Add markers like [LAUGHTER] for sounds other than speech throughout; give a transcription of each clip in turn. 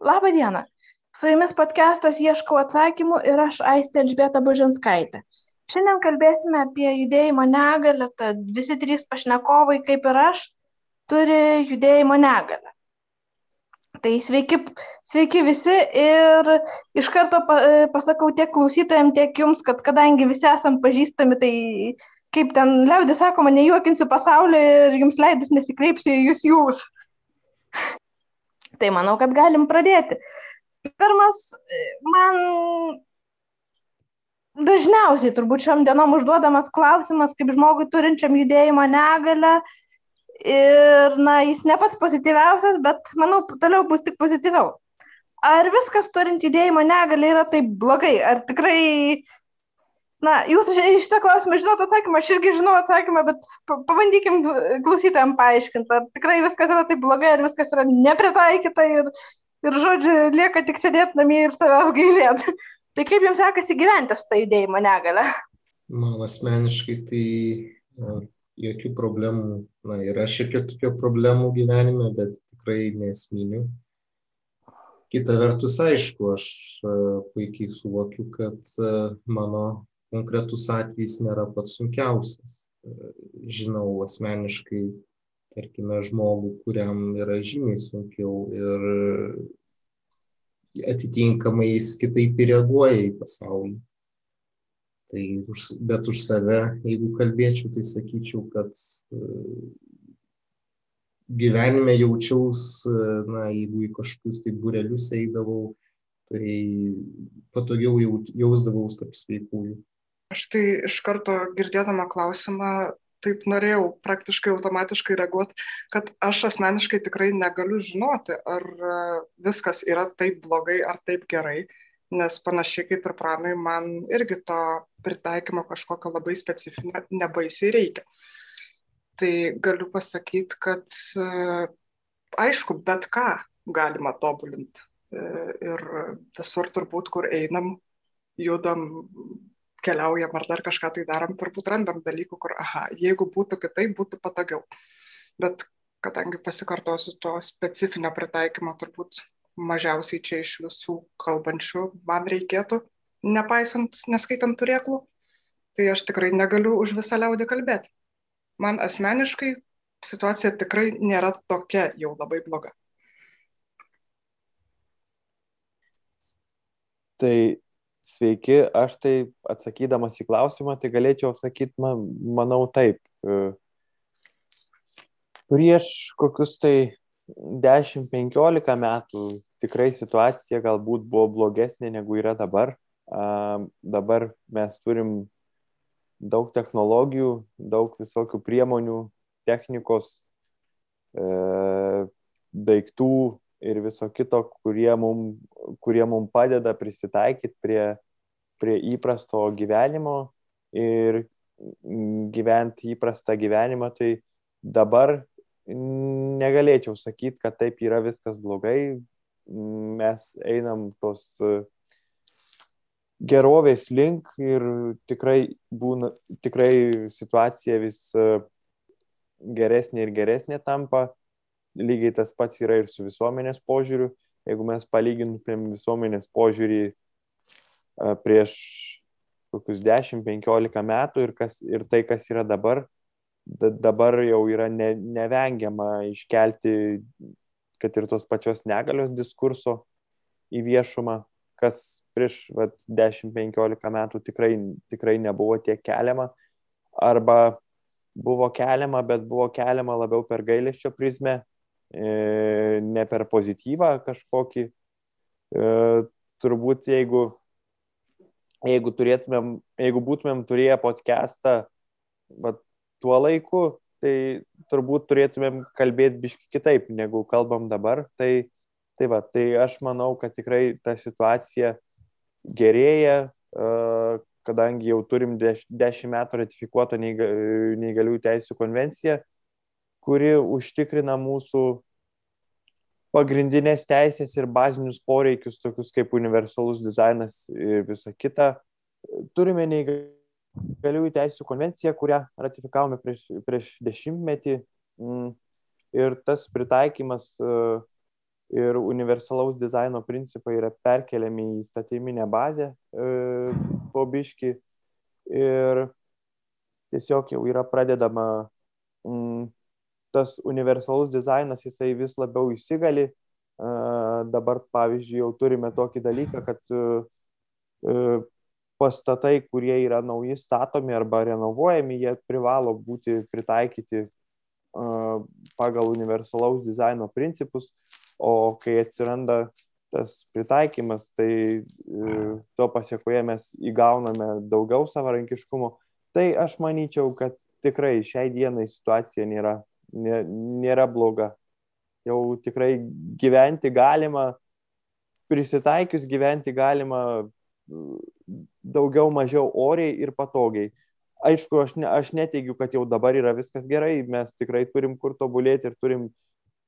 Labą dieną. Su jumis podcastas Ieškau atsakymų ir aš Aistė Elžbieta Bužinskaitė. Šiandien kalbėsime apie judėjimo negalę, tad visi trys pašnekovai, kaip ir aš, turi judėjimo negalę. Tai sveiki, sveiki visi ir iš karto pasakau tiek klausytojams, tiek jums, kad kadangi visi esam pažįstami, tai kaip ten liaudė sakoma, nejuokinsiu pasaulio ir jums leidus nesikreipsiu jūs jūs. Tai manau, kad galim pradėti. Pirmas, man dažniausiai turbūt šiom dienom užduodamas klausimas, kaip žmogui turinčiam judėjimo negalę. Ir, na, jis ne pats pozityviausias, bet manau, toliau bus tik pozityviau. Ar viskas turint judėjimo negalę yra taip blogai? Ar tikrai Na, jūs šitą klausimą žinot atsakymą, aš irgi žinau atsakymą, bet pabandykim klausytėm paaiškinti, ar tikrai viskas yra taip blogai, ar viskas yra nepritaikyta ir, ir žodžiu, lieka tik sėdėti namie ir savęs gailėti. [LAUGHS] Tai kaip jums sekasi gyventi su tą judėjimo negalę? Man asmeniškai tai na, jokių problemų, na, yra šiek tiek tokių problemų gyvenime, bet tikrai nesminių. Kita vertus, aišku, aš puikiai suvokiu, kad mano konkretus atvejis nėra pats sunkiausias. Žinau asmeniškai, tarkime, žmogų, kuriam yra žymiai sunkiau ir atitinkamai jis kitaip reaguoja į pasaulį. Tai, bet už save, jeigu kalbėčiau, tai sakyčiau, kad gyvenime jaučiaus, na, jeigu į kažkokius tai burelius eidavau, tai patogiau jausdavaus tarp sveikųjų. Aš tai iš karto girdėdama klausimą taip norėjau praktiškai automatiškai reaguoti, kad aš asmeniškai tikrai negaliu žinoti, ar e, viskas yra taip blogai ar taip gerai, nes panašiai kaip ir pranai, man irgi to pritaikymo kažkokio labai specifinio nebaisiai reikia. Tai galiu pasakyti, kad e, aišku, bet ką galima tobulinti. E, ir visur turbūt, kur einam, judam, keliaujam ar dar kažką tai darom, turbūt randam dalykų, kur, aha, jeigu būtų kitaip, būtų patogiau. Bet kadangi pasikartosiu to specifinio pritaikymo, turbūt mažiausiai čia iš visų kalbančių man reikėtų, nepaisant, neskaitant turėklų, tai aš tikrai negaliu už visą liaudį kalbėti. Man asmeniškai situacija tikrai nėra tokia jau labai bloga. Tai Sveiki, aš tai atsakydamas į klausimą, tai galėčiau sakyti, man, manau, taip. E, prieš kokius tai 10-15 metų tikrai situacija galbūt buvo blogesnė negu yra dabar. Dabar mes turim daug technologijų, daug visokių priemonių, technikos, e, daiktų, ir viso kito, kurie mums kurie mum padeda prisitaikyti prie, prie įprasto gyvenimo ir gyventi įprastą gyvenimą, tai dabar negalėčiau sakyti, kad taip yra viskas blogai. Mes einam tos gerovės link ir tikrai, būna, tikrai situacija vis geresnė ir geresnė tampa lygiai tas pats yra ir su visuomenės požiūriu. Jeigu mes palygintumėm visuomenės požiūrį prieš kokius 10-15 metų ir, kas, ir tai, kas yra dabar, dabar jau yra ne, nevengiama iškelti, kad ir tos pačios negalios diskurso į viešumą, kas prieš 10-15 metų tikrai, tikrai nebuvo tiek keliama, arba buvo keliama, bet buvo keliama labiau per gailėščio prizmę, ne per pozityvą kažkokį. E, turbūt jeigu, jeigu, turėtumėm, jeigu būtumėm turėję podcastą va, tuo laiku, tai turbūt turėtumėm kalbėti biški kitaip, negu kalbam dabar. Tai, tai, va, tai aš manau, kad tikrai ta situacija gerėja, e, kadangi jau turim dešimt metų ratifikuotą neįgaliųjų teisų konvenciją, kuri užtikrina mūsų pagrindinės teisės ir bazinius poreikius, tokius kaip universalus dizainas ir visa kita. Turime neįgaliųjų teisų konvenciją, kurią ratifikavome prieš, prieš dešimtmetį. Mm. Ir tas pritaikymas e, ir universalaus dizaino principai yra perkeliami į statyminę bazę e, po biški ir tiesiog jau yra pradedama mm, tas universalus dizainas, jisai vis labiau įsigali. Dabar, pavyzdžiui, jau turime tokį dalyką, kad pastatai, kurie yra nauji statomi arba renovuojami, jie privalo būti pritaikyti pagal universalaus dizaino principus, o kai atsiranda tas pritaikymas, tai e, to pasiekoje mes įgauname daugiau savarankiškumo. Tai aš manyčiau, kad tikrai šiai dienai situacija nėra, nėra bloga. Jau tikrai gyventi galima, prisitaikius gyventi galima daugiau mažiau oriai ir patogiai aišku, aš, ne, aš neteigiu, kad jau dabar yra viskas gerai, mes tikrai turim kur tobulėti ir turim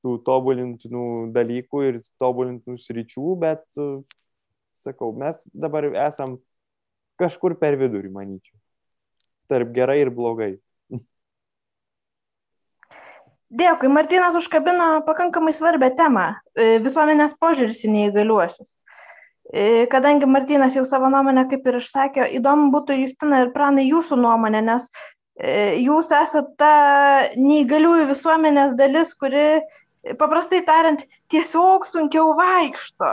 tų tobulintinų dalykų ir tobulintinų sričių, bet, sakau, mes dabar esam kažkur per vidurį, manyčiau. Tarp gerai ir blogai. Dėkui, Martinas užkabino pakankamai svarbę temą - visuomenės požiūris į neįgaliuosius. E, kadangi Martinas jau savo nuomonę kaip ir išsakė, įdomu būtų Justina ir Pranai jūsų nuomonė, nes e, jūs esate ta neįgaliųjų visuomenės dalis, kuri, paprastai tariant, tiesiog sunkiau vaikšto,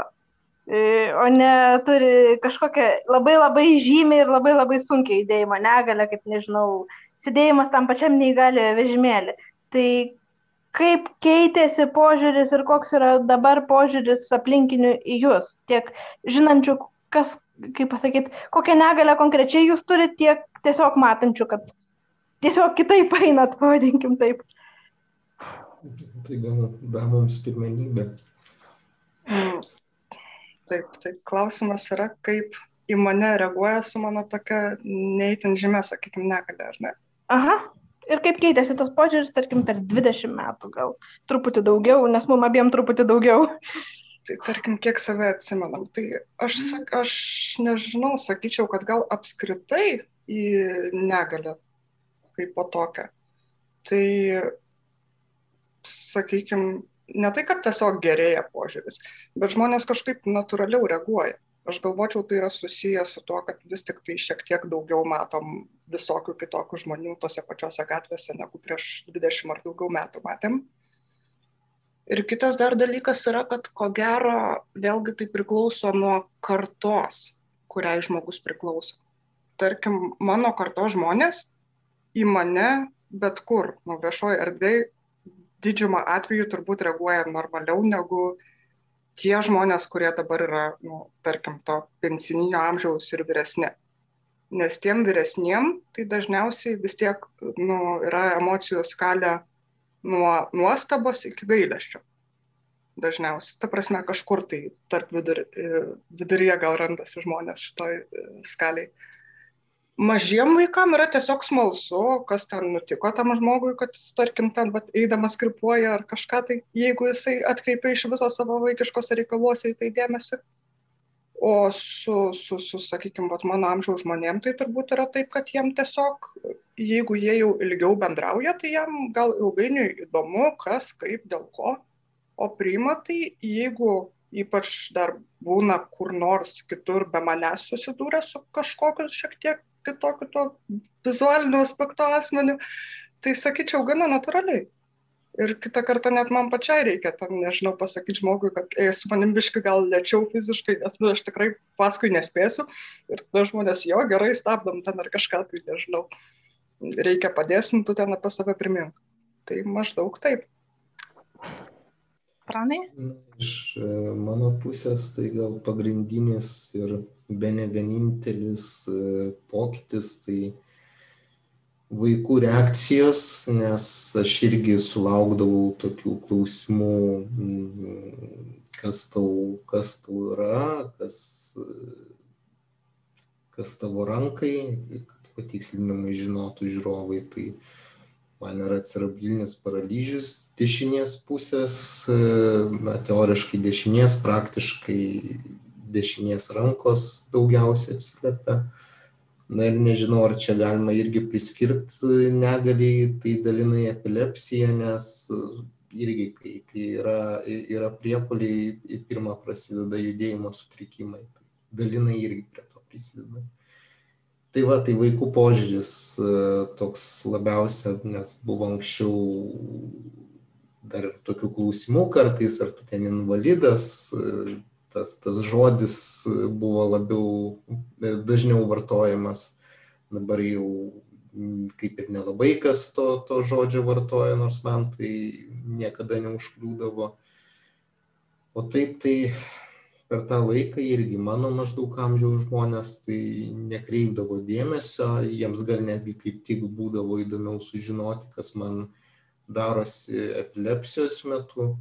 e, o ne turi kažkokią labai labai žymę ir labai labai sunkiai įdėjimo negalę, kaip nežinau, sėdėjimas tam pačiam neįgaliojo vežimėlį. Tai kaip keitėsi požiūris ir koks yra dabar požiūris aplinkinių į jūs, tiek žinančių, kas, kaip pasakyti, kokią negalę konkrečiai jūs turite, tiek tiesiog matančių, kad tiesiog kitaip einat, pavadinkim taip. Tai gal damoms pirmenybė. Taip, tai klausimas yra, kaip į mane reaguoja su mano tokia neįtin žymė, sakykime, negalė, ar ne? Aha, ir kaip keitėsi tas požiūris, tarkim, per 20 metų, gal truputį daugiau, nes mum abiem truputį daugiau. Tai tarkim, kiek save atsimenam. Tai aš, aš nežinau, sakyčiau, kad gal apskritai į negalę kaip po tokią. Tai, sakykime, ne tai, kad tiesiog gerėja požiūris, bet žmonės kažkaip natūraliau reaguoja aš galvočiau tai yra susiję su tuo kad vis tiktai šiek tiek daugiau matom visokių kitokių žmonių tose pačiose gatvėse negu prieš dvidešimt ar daugiau metų matėm. Ir kitas dar dalykas yra kad ko gero vėlgi tai priklauso nuo kartos kuriai žmogus priklauso. Tarkim mano kartos žmonės į mane bet kur nu viešoj erdvėj didžiumą atvejų turbūt reaguoja normaliau negu tie žmonės, kurie dabar yra, nu, tarkim, to pensininio amžiaus ir vyresni. Nes tiem vyresniem tai dažniausiai vis tiek nu, yra emocijų skalė nuo nuostabos iki gailesčio. Dažniausiai, ta prasme, kažkur tai tarp vidur, viduryje gal randasi žmonės šitoj e, skaliai mažiem vaikam yra tiesiog smalsu, kas ten nutiko tam žmogui, kad jis, tarkim, ten vat, eidamas kripuoja ar kažką, tai jeigu jisai atkreipia iš viso savo vaikiškos reikaluose į tai dėmesį. O su, su, su sakykime, mano amžiaus žmonėm tai turbūt yra taip, kad jiem tiesiog, jeigu jie jau ilgiau bendrauja, tai jam gal ilgainiui įdomu, kas, kaip, dėl ko. O priima tai, jeigu ypač dar būna kur nors kitur be manęs susidūrę su kažkokiu šiek tiek kitokiu to vizualiniu aspektu asmeniu, tai sakyčiau gana natūraliai. Ir kitą kartą net man pačiai reikia, tam nežinau, pasakyti žmogui, kad ei, su manim biškai gal lėčiau fiziškai, nes nu, aš tikrai paskui nespėsiu. Ir tada žmonės, jo, gerai, stabdom ten ar kažką, tai nežinau, reikia padėsim, tu ten apie save primink. Tai maždaug taip. Pranai? Iš e, mano pusės tai gal pagrindinis ir bene vienintelis e, pokytis tai vaikų reakcijos, nes aš irgi sulaukdavau tokių klausimų, mm, kas tau, kas tau yra, kas, kas tavo rankai, kad patikslinimai žinotų žiūrovai. Tai man yra cerebralinis paralyžius dešinės pusės, e, na, teoriškai dešinės, praktiškai dešinės rankos daugiausiai atsiliepia. Na ir nežinau, ar čia galima irgi priskirti negaliai, tai dalinai epilepsija, nes irgi, kai, kai yra, yra priepoliai, pirmą prasideda judėjimo sutrikimai. Dalinai irgi prie to prisideda. Tai va, tai vaikų požiūris e, toks labiausia, nes buvo anksčiau dar tokių klausimų kartais, ar tu ten invalidas, e, tas, tas žodis buvo labiau, e, dažniau vartojamas. Dabar jau kaip ir nelabai kas to, to žodžio vartoja, nors man tai niekada neužkliūdavo. O taip tai per tą laiką irgi mano maždaug amžiaus žmonės tai nekreipdavo dėmesio, jiems gal netgi kaip tik būdavo įdomiau sužinoti, kas man darosi epilepsijos metu.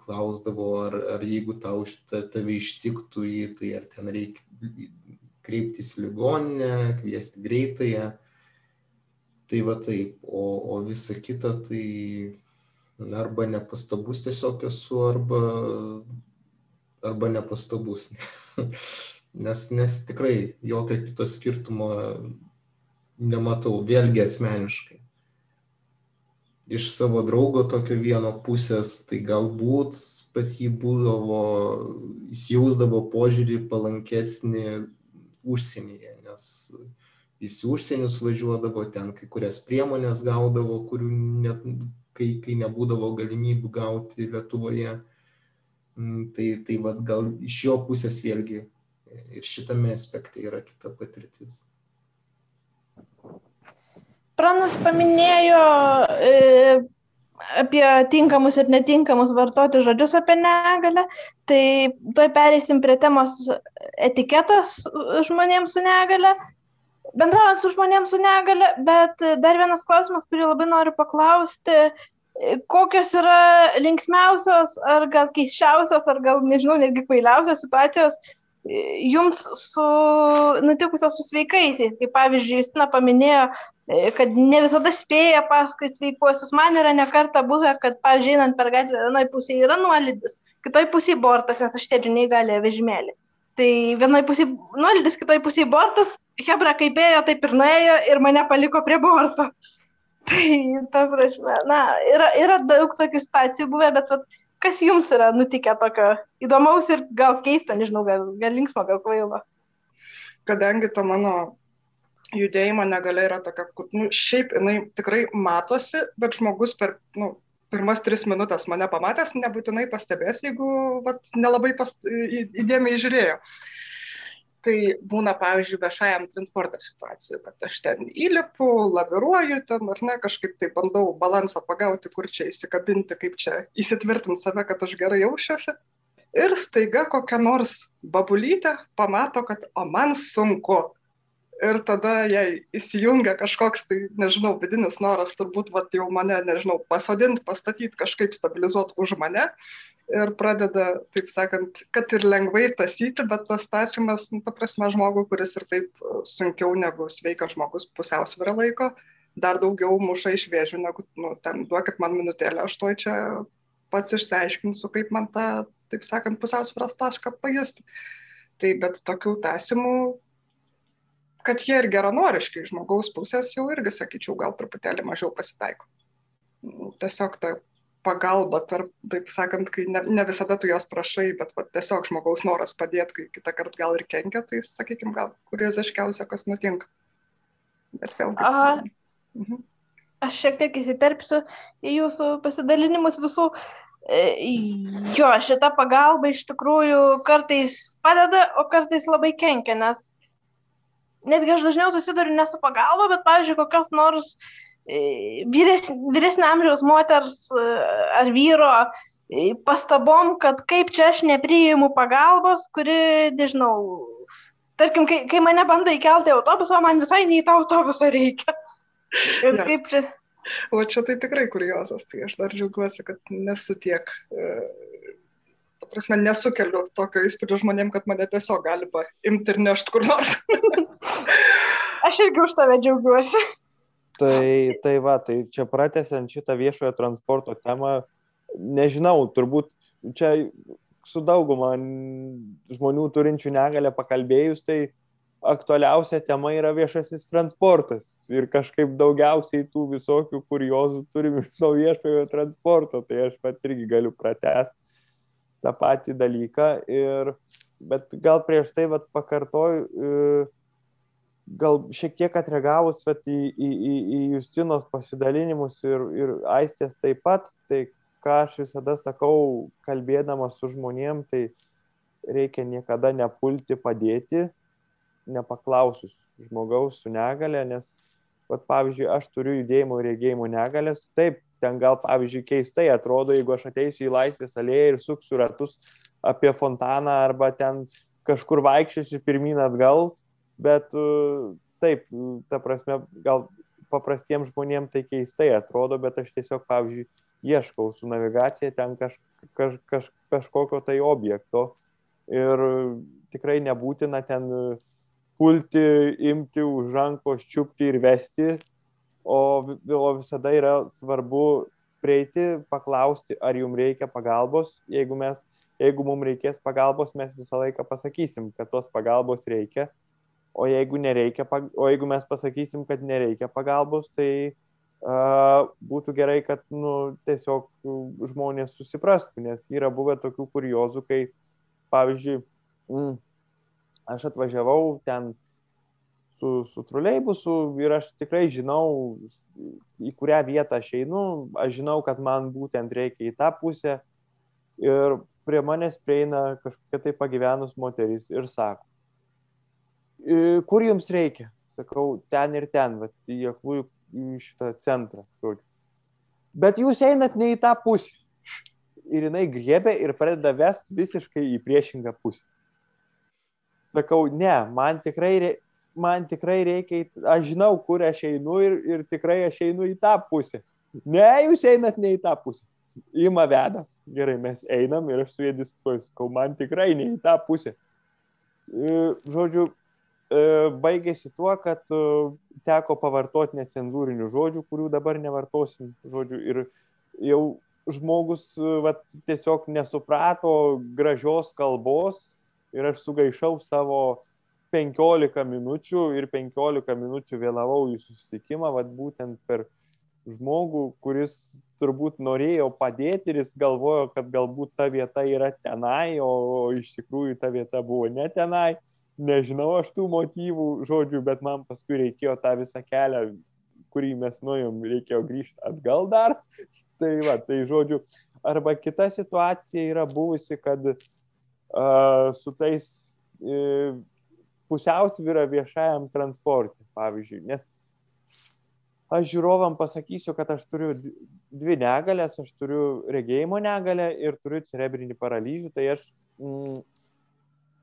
Klausdavo, ar, ar jeigu tau tave ištiktų jį, tai ar ten reikia kreiptis į ligoninę, kviesti greitąją. Tai va taip, o, o visa kita tai arba nepastabus tiesiog esu, arba, arba nepastabus. [LAUGHS] nes, nes tikrai jokio kito skirtumo nematau, vėlgi asmeniškai. Iš savo draugo tokio vieno pusės, tai galbūt pas jį būdavo, jis jausdavo požiūrį palankesnį užsienyje, nes jis į užsienius važiuodavo, ten kai kurias priemonės gaudavo, kurių net, kai, kai nebūdavo galimybių gauti Lietuvoje. Mm, tai, tai vad gal iš jo pusės vėlgi ir šitame aspekte yra kita patirtis. Pranas paminėjo e, apie tinkamus ir netinkamus vartoti žodžius apie negalę, tai tuoj pereisim prie temos etiketas žmonėms su negale. Bendraujant su žmonėms su negale, bet dar vienas klausimas, kurį labai noriu paklausti, kokios yra linksmiausios, ar gal keiščiausios, ar gal, nežinau, netgi kvailiausios situacijos jums su nutikusios su sveikaisiais. Kaip pavyzdžiui, Justina paminėjo, kad ne visada spėja paskui sveikuosius. Man yra nekarta buvę, kad, pavyzdžiui, einant per gatvę, vienoje pusėje yra nuolydis, kitoje pusėje bortas, nes aš sėdžiu neįgalėje vežimėlį. Tai vienoje pusėje nuolydis, kitoje pusėje bortas, Hebra kaip ėjo, taip ir nuėjo ir mane paliko prie borto. Tai, ta prasme, na, yra, yra daug tokių situacijų buvę, bet vat, kas jums yra nutikę tokio įdomaus ir gal keista, nežinau, gal, gal linksmo, gal kvailo? Kadangi ta mano judėjimo negalia yra tokia, kur, nu, šiaip jinai tikrai matosi, bet žmogus per, nu, pirmas tris minutės mane pamatęs nebūtinai pastebės, jeigu vat, nelabai pas, įdėmiai žiūrėjo. Uh, tai būna pavyzdžiui viešajam transporte situacijų kad aš ten įlipu laviruoju ten ar ne kažkaip tai bandau balansą pagauti kur čia įsikabinti kaip čia įsitvirtint save kad aš gerai jausčiausi ir staiga kokia nors babulytė pamato kad o man sunku. Ir tada jai įsijungia kažkoks tai nežinau vidinis noras turbūt vat jau mane nežinau pasodint pastatyt kažkaip stabilizuot už mane ir pradeda, taip sakant, kad ir lengvai tasyti, bet tas tasymas, nu, ta prasme, žmogų, kuris ir taip e, sunkiau negu sveikas žmogus pusiausvyrą laiko, dar daugiau muša iš vėžių, negu, nu, ten duokit man minutėlę, aš to čia pats išsiaiškinsiu, kaip man tą, taip sakant, pusiausvyros tašką pajusti. Tai bet tokių tasymų, kad jie ir geranoriškai žmogaus pusės jau irgi, sakyčiau, gal truputėlį mažiau pasitaiko. Tiesiog ta pagalba tarp, taip sakant, kai ne, ne visada tu jos prašai, bet va, tiesiog žmogaus noras padėti, kai kitą kartą gal ir kenkia, tai sakykime, gal kurioziškiausia, kas nutinka. Bet vėlgi. Aha. Mhm. Aš šiek tiek įsiterpsiu į jūsų pasidalinimus visų. E, jo, šita pagalba iš tikrųjų kartais padeda, o kartais labai kenkia, nes netgi aš dažniau susiduriu ne su pagalba, bet, pavyzdžiui, kokios nors uh, vyresnio amžiaus moters e, ar vyro e, pastabom, kad kaip čia aš nepriimu pagalbos, kuri, nežinau, tarkim, kai, kai mane bando įkelti autobusą, man visai nei tą autobusą reikia. Ir ja. kaip čia. O čia tai tikrai kuriozas, tai aš dar džiaugiuosi, kad nesu tiek, e, prasme, nesukeliu tokio įspūdžio žmonėm, kad mane tiesiog gali paimti ir nešti kur nors. [LAUGHS] aš irgi už tave džiaugiuosi. Tai, tai va, tai čia pratesiant šitą viešojo transporto temą, nežinau, turbūt čia su dauguma žmonių turinčių negalę pakalbėjus, tai aktualiausia tema yra viešasis transportas. Ir kažkaip daugiausiai tų visokių kuriozų turim iš to viešojo transporto. Tai aš pat irgi galiu pratesti tą patį dalyką. Ir, bet gal prieš tai vat, pakartoju, e, gal šiek tiek atreagavus vat, į, į, į, į Justinos pasidalinimus ir, ir Aistės taip pat, tai ką aš visada sakau, kalbėdamas su žmonėm, tai reikia niekada nepulti padėti, nepaklausus žmogaus su negale, nes, vat, pavyzdžiui, aš turiu judėjimo ir regėjimo negalės, taip, ten gal, pavyzdžiui, keistai atrodo, jeigu aš ateisiu į laisvės alėją ir suksiu ratus apie fontaną arba ten kažkur vaikščiosiu pirmin atgal, bet taip, ta prasme, gal paprastiems žmonėms tai keistai atrodo, bet aš tiesiog, pavyzdžiui, ieškau su navigacija ten kaž, kaž, kaž, kažkokio tai objekto ir tikrai nebūtina ten pulti, imti už rankos, čiupti ir vesti, o, o visada yra svarbu prieiti, paklausti, ar jums reikia pagalbos. Jeigu, mes, jeigu mums reikės pagalbos, mes visą laiką pasakysim, kad tos pagalbos reikia. O jeigu, nereikia, o jeigu mes pasakysim, kad nereikia pagalbos, tai uh, būtų gerai, kad nu, tiesiog žmonės susiprastų, nes yra buvę tokių kuriozų, kai, pavyzdžiui, mm, aš atvažiavau ten su, su troleibusu ir aš tikrai žinau, į kurią vietą aš einu, aš žinau, kad man būtent reikia į tą pusę ir prie manęs prieina kažkokia tai pagyvenus moteris ir sako, kur jums reikia? Sakau, ten ir ten, bet į aklųjų šitą centrą. Žodžiu. Bet jūs einat ne į tą pusę. Ir jinai griebė ir pradeda vest visiškai į priešingą pusę. Sakau, ne, man tikrai man tikrai reikia, aš žinau, kur aš einu ir, ir tikrai aš einu į tą pusę. Ne, jūs einat ne į tą pusę. Ima veda. Gerai, mes einam ir aš su jie diskutuoju, sakau, man tikrai ne į tą pusę. Žodžiu, baigėsi tuo, kad e, teko pavartoti necenzūrinių žodžių, kurių dabar nevartosim. Žodžiu, ir jau žmogus vat, tiesiog nesuprato gražios kalbos ir aš sugaišau savo 15 minučių ir 15 minučių vėlavau į susitikimą, vad būtent per žmogų, kuris turbūt norėjo padėti ir jis galvojo, kad galbūt ta vieta yra tenai, o iš tikrųjų ta vieta buvo ne tenai. Nežinau aš tų motyvų žodžių, bet man paskui reikėjo tą visą kelią, kurį mes nuėjom, reikėjo grįžti atgal dar. [LAUGHS] Tai va, tai žodžiu, arba kita situacija yra buvusi, kad uh, su tais uh, pusiausvyrą viešajam transportui, pavyzdžiui. Nes aš žiūrovam pasakysiu, kad aš turiu dvi negalės, aš turiu regėjimo negalę ir turiu cerebrinį paralyžių, tai aš mm,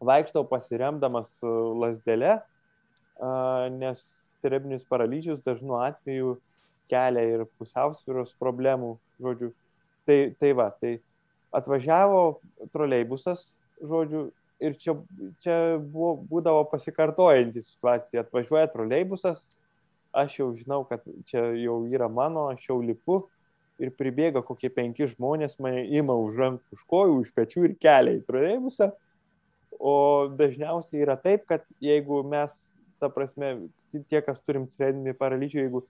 vaikštau pasiremdamas lasdelę, nes cerebrinis paralyžius dažnu atveju kelia ir pusiausvyros problemų, žodžiu. Tai, tai va, tai atvažiavo troleibusas, žodžiu, ir čia, čia buvo, būdavo pasikartojanti situacija. Atvažiuoja troleibusas, aš jau žinau, kad čia jau yra mano, aš jau lipu ir pribėga kokie penki žmonės, mane ima už rankų, už kojų, už pečių ir kelia į troleibusą. O dažniausiai yra taip, kad jeigu mes, ta prasme, tie, kas turim cerebrinį paralyžių, jeigu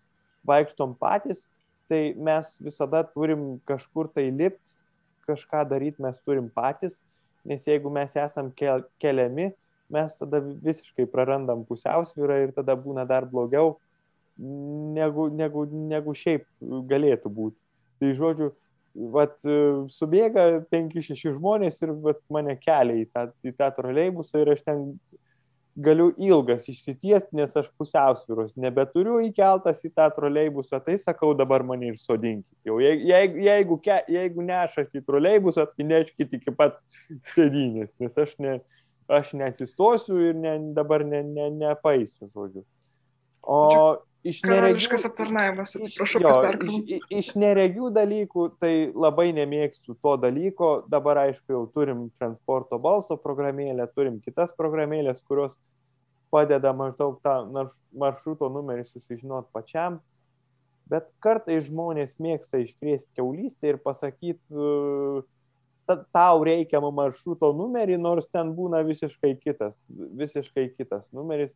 vaikštom patys, tai mes visada turim kažkur tai lipti, kažką daryti mes turim patys nes jeigu mes esam keliami, mes tada visiškai prarandam pusiausvyrą ir tada būna dar blogiau, negu, negu, negu šiaip galėtų būti. Tai žodžiu, vat, subėga 5-6 žmonės ir vat, mane kelia į tą, į tą troleibusą ir aš ten galiu ilgas išsitiesti, nes aš pusiausvyros nebeturiu įkeltas į tą troleibusą, tai sakau dabar mane ir sodinkit. Jau jeigu, jeigu, jeigu nešat į troleibusą, tai neškit iki pat sėdynės, nes aš, ne, aš neatsistosiu ir ne, dabar ne, ne, nepaisiu, žodžiu. O iš neregių, aptarnavimas, atsiprašau. Jo, iš, iš neregių dalykų, tai labai nemėgstu to dalyko. Dabar, aišku, jau turim transporto balso programėlę, turim kitas programėlės, kurios padeda maždaug tą maršruto numerį susižinot pačiam. Bet kartai žmonės mėgsta iškrėsti keulystę ir pasakyti, tau reikiamą maršruto numerį, nors ten būna visiškai kitas, visiškai kitas numeris.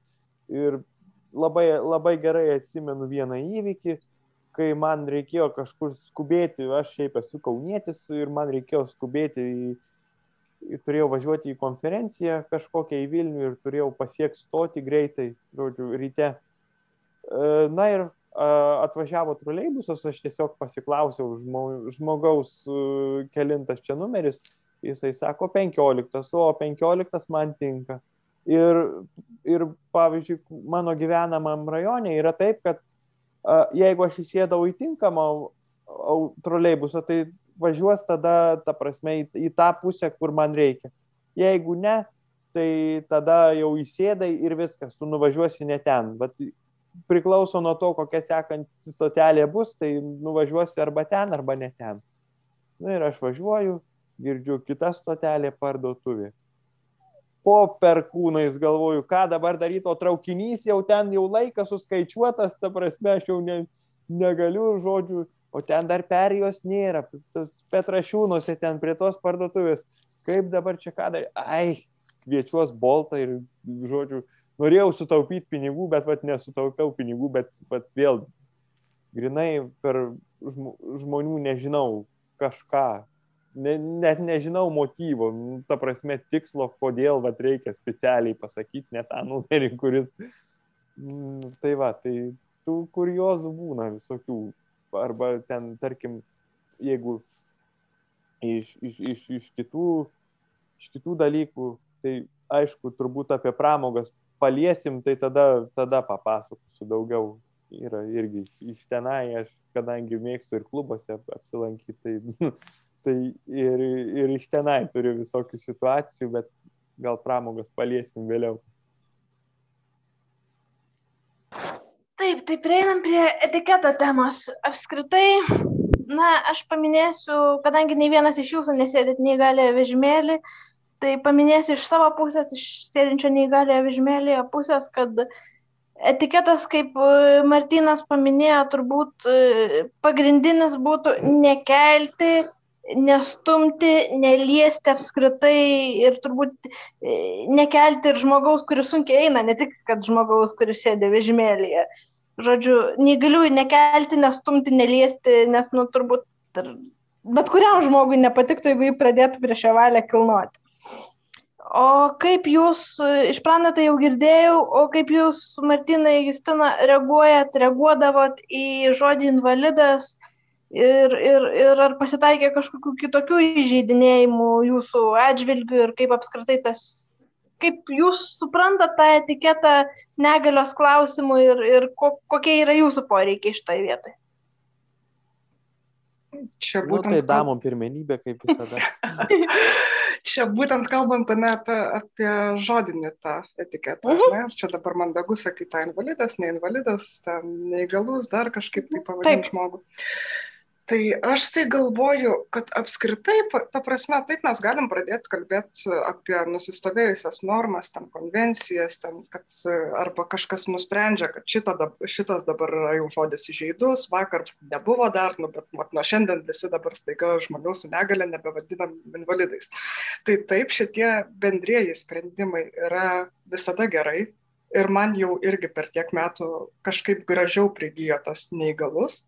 Ir labai, labai gerai atsimenu vieną įvykį, kai man reikėjo kažkur skubėti, aš šiaip esu kaunietis ir man reikėjo skubėti į, turėjau važiuoti į konferenciją kažkokią į Vilnių ir turėjau pasiekti stoti greitai, žodžiu, ryte. E, na ir atvažiavo troleibusas, aš tiesiog pasiklausiau žmogaus, e, kelintas čia numeris, jisai sako 15, o 15 man tinka. Ir, ir pavyzdžiui, mano gyvenamam rajone yra taip, kad jeigu aš įsėdau į tinkamą troleibusą, tai važiuos tada, ta prasme, į, į tą pusę, kur man reikia. Jeigu ne, tai tada jau įsėdai ir viskas, tu nuvažiuosi ne ten. Bet priklauso nuo to, kokia sekanti stotelė bus, tai nuvažiuosi arba ten, arba ne ten. Na ir aš važiuoju, girdžiu kitą stotelę parduotuvė. Po perkūnais galvoju, ką dabar daryti, o traukinys jau ten jau laikas suskaičiuotas, ta prasme, aš jau ne, negaliu žodžių, o ten dar perėjos nėra, Petrašiūnuose ten prie tos parduotuvės. Kaip dabar čia ką daryti? Ai, kviečiuos boltą ir, žodžiu, norėjau sutaupyti pinigų, bet vat, nesutaupiau pinigų, bet vat, vėl grinai per žmonių nežinau kažką, ne, net nežinau motyvo, nu, ta prasme tikslo, kodėl vat, reikia specialiai pasakyti ne tą numerį, kuris. Mm, tai va, tai tų kuriozų būna visokių. Arba ten, tarkim, jeigu iš, iš, iš, iš, kitų, iš kitų dalykų, tai aišku, turbūt apie pramogas paliesim, tai tada, tada papasakosiu daugiau. Yra irgi iš tenai, aš kadangi mėgstu ir klubuose apsilankyti, tai, tai ir, ir iš tenai turiu visokių situacijų, bet gal pramogas paliesim vėliau. Taip, tai prieinam prie etiketo temos. Apskritai, na, aš paminėsiu, kadangi nei vienas iš jūsų nesėdėt neįgalioje vežimėlį, tai paminėsiu iš savo pusės, iš sėdinčio neįgalioje vežimėlėje pusės, kad etiketas, kaip e, Martinas paminėjo, turbūt e, pagrindinis būtų nekelti, nestumti, neliesti apskritai ir turbūt e, nekelti ir žmogaus, kuris sunkiai eina, ne tik kad žmogaus, kuris sėdė vežimėlėje. Žodžiu, neįgaliųjų nekelti, nestumti, neliesti, nes, nu, turbūt bet kuriam žmogui nepatiktų, jeigu jį pradėtų prieš šią valią kilnoti. O kaip jūs, iš prano tai jau girdėjau, o kaip jūs, Martinai, Justina, reaguojat, reaguodavot į žodį invalidas ir, ir, ir ar pasitaikė kažkokių kitokių įžeidinėjimų jūsų atžvilgių ir kaip apskritai tas, kaip jūs suprantat tą etiketą negalios klausimų ir, ir ko, kokie yra jūsų poreikiai šitoje vietoje? Čia būtent... Nu, tai damom pirmenybė, kaip visada. [LAUGHS] čia būtent kalbant ne apie, apie žodinį tą etiketą. Uh -huh. ne? Čia dabar mandagu sakyti, tai invalidas, neinvalidas, ten neįgalus, dar kažkaip tai pavadinti žmogų. Tai aš tai galvoju, kad apskritai, ta prasme, taip mes galim pradėti kalbėti apie nusistovėjusias normas, ten konvencijas, ten, kad arba kažkas nusprendžia, kad šita, šitas dabar yra jau žodis įžeidus, vakar nebuvo dar, nu, bet mat, nuo šiandien visi dabar staiga žmonių su negale nebevadinam invalidais. Tai taip šitie bendrieji sprendimai yra visada gerai. Ir man jau irgi per tiek metų kažkaip gražiau prigijo tas neįgalus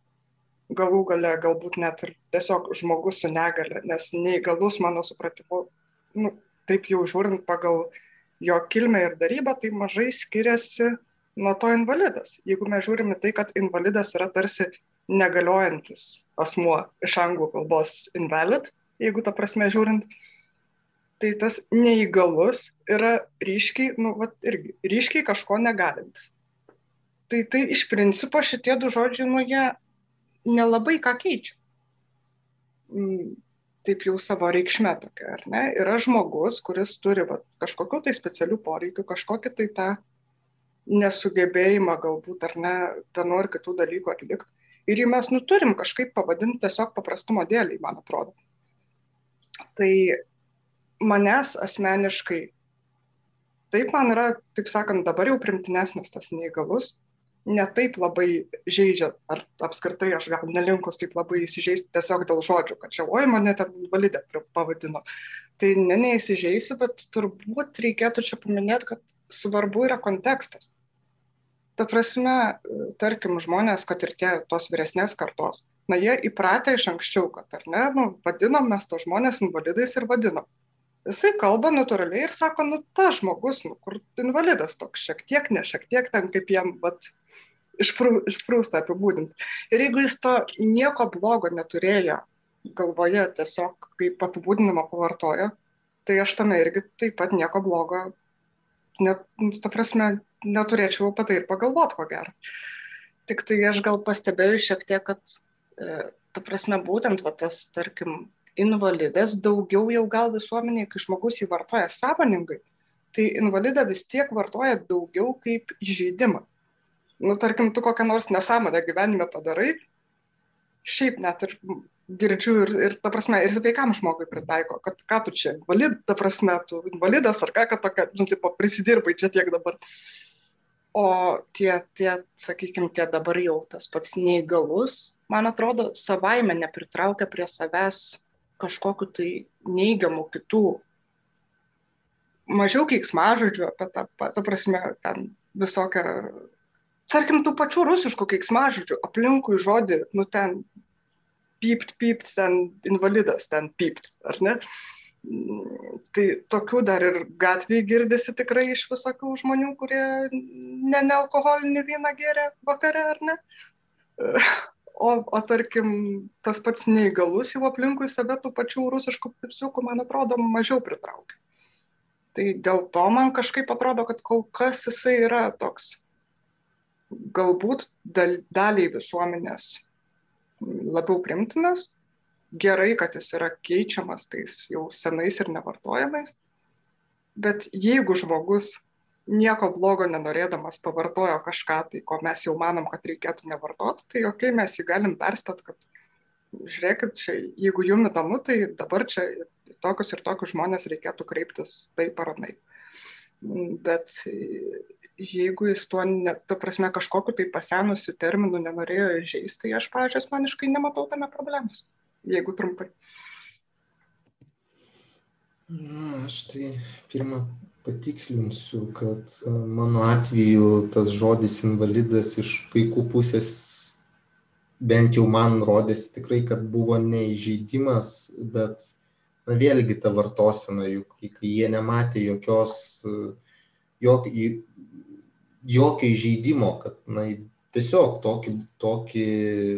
galų gale galbūt net ir tiesiog žmogus su negale, nes neįgalus mano supratimu, nu, taip jau žiūrint pagal jo kilmę ir darybą, tai mažai skiriasi nuo to invalidas. Jeigu mes žiūrime tai, kad invalidas yra tarsi negaliojantis asmuo iš anglų kalbos invalid, jeigu ta prasme žiūrint, tai tas neįgalus yra ryškiai, nu, vat, irgi, ryškiai kažko negalintis. Tai tai iš principo šitie du žodžiai, nu, jie nelabai ką keičia. Mm, taip jau savo reikšmė tokia, ar ne? Yra žmogus, kuris turi va, kažkokiu tai specialių poreikių, kažkokį tai tą nesugebėjimą galbūt ar ne vienu ar kitų dalykų atlikti. Ir jį mes nu turim kažkaip pavadinti tiesiog paprastumo dėliai, man atrodo. Tai manęs asmeniškai, taip man yra, taip sakant, dabar jau primtinesnis tas neįgalus, netaip labai žaidžia, ar apskritai aš gal nelinkus taip labai įsižeisti tiesiog dėl žodžių, kad čia, oi, mane ten validė pavadino. Tai ne, neįsižeisiu, bet turbūt reikėtų čia paminėti, kad svarbu yra kontekstas. Ta prasme, tarkim, žmonės, kad ir tie tos vyresnės kartos, na jie įpratę iš anksčiau, kad ar ne, nu, vadinom mes to žmonės invalidais ir vadinom. Jisai kalba natūraliai ir sako, nu, ta žmogus, nu, kur invalidas toks, šiek tiek, ne šiek tiek, ten kaip jam, bet išsprūsta apibūdinti. Ir jeigu jis to nieko blogo neturėjo galvoje, tiesiog kaip apibūdinimą pavartojo, tai aš tame irgi taip pat nieko blogo, net, ta prasme, neturėčiau apie tai ir pagalvoti, ko gero. Tik tai aš gal pastebėjau šiek tiek, kad, e, ta prasme, būtent va, tas, tarkim, invalidas daugiau jau gal visuomeniai, kai žmogus jį vartoja sąmoningai, tai invalidą vis tiek vartoja daugiau kaip įžeidimą nu, tarkim, tu kokią nors nesąmonę gyvenime padarai, šiaip net ir girdžiu ir, ir ta prasme, ir sveikam žmogui pritaiko, kad ką tu čia, valid, ta prasme, tu invalidas ar ką, kad tokia, nu, tipo, prisidirbai čia tiek dabar. O tie, tie, sakykime, tie dabar jau tas pats neįgalus, man atrodo, savaime nepritraukia prie savęs kažkokiu tai neigiamų kitų, mažiau keiksmažodžių apie tą, ta prasme, ten visokią tarkim, tų pačių rusiškų keiksmažodžių aplinkui žodį, nu ten pypt, pypt, ten invalidas, ten pypt, ar ne? Tai tokių dar ir gatvėje girdisi tikrai iš visokių žmonių, kurie ne nealkoholinį vyną geria vakare, ar ne? O, o tarkim, tas pats neįgalus jau aplinkui save tų pačių rusiškų pipsiukų, man atrodo, mažiau pritraukia. Tai dėl to man kažkaip atrodo, kad kol kas jisai yra toks galbūt dal, daliai visuomenės labiau primtinas, gerai, kad jis yra keičiamas tais jau senais ir nevartojamais, bet jeigu žmogus nieko blogo nenorėdamas pavartojo kažką, tai ko mes jau manom, kad reikėtų nevartoti, tai ok, mes jį galim perspėti, kad žiūrėkit, čia, jeigu jum įdomu, tai dabar čia tokius ir tokius žmonės reikėtų kreiptis taip ar anaip. Bet jeigu jis tuo, ne, ta prasme, kažkokiu tai pasenusiu terminu nenorėjo įžeisti, tai aš, pavyzdžiui, asmeniškai nematau tame problemos, jeigu trumpai. Na, aš tai pirmą patikslinsiu, kad e, mano atveju tas žodis invalidas iš vaikų pusės bent jau man rodėsi tikrai, kad buvo neįžeidimas, bet na, vėlgi ta vartosena, juk kai jie nematė jokios, e, jok, jokio įžeidimo, kad na, tiesiog tokį, tokį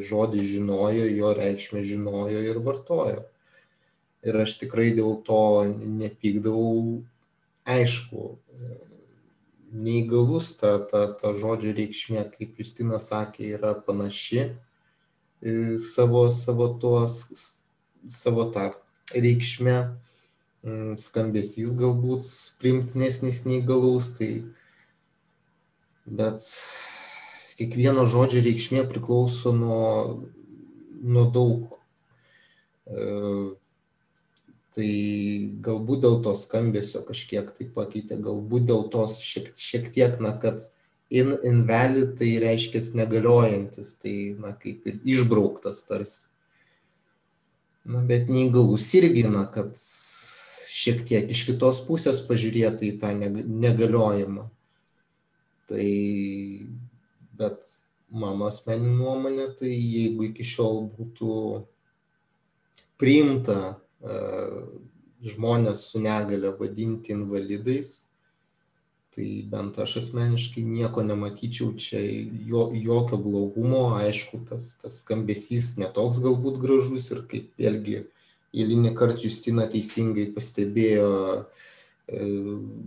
žodį žinojo, jo reikšmę žinojo ir vartojo. Ir aš tikrai dėl to nepykdavau, aišku, neįgalus ta, ta, ta žodžio reikšmė, kaip Justina sakė, yra panaši savo, savo, tuos, savo tą reikšmę, skambesys galbūt primtinesnis neįgalus, tai bet kiekvieno žodžio reikšmė priklauso nuo, nuo daug ko. E, tai galbūt dėl to skambesio kažkiek tai pakeitė, galbūt dėl tos šiek, šiek tiek, na, kad in, invalid tai reiškia negaliojantis, tai, na, kaip ir išbrauktas tarsi. Na, bet neįgalus irgi, na, kad šiek tiek iš kitos pusės pažiūrėti į tą negaliojimą. Tai, bet mano asmeninė nuomonė, tai jeigu iki šiol būtų priimta uh, žmonės su negale vadinti invalidais, tai bent aš asmeniškai nieko nematyčiau čia jo, jokio blogumo, aišku, tas, tas skambesys netoks galbūt gražus ir kaip vėlgi eilinį kartą Justina teisingai pastebėjo, e,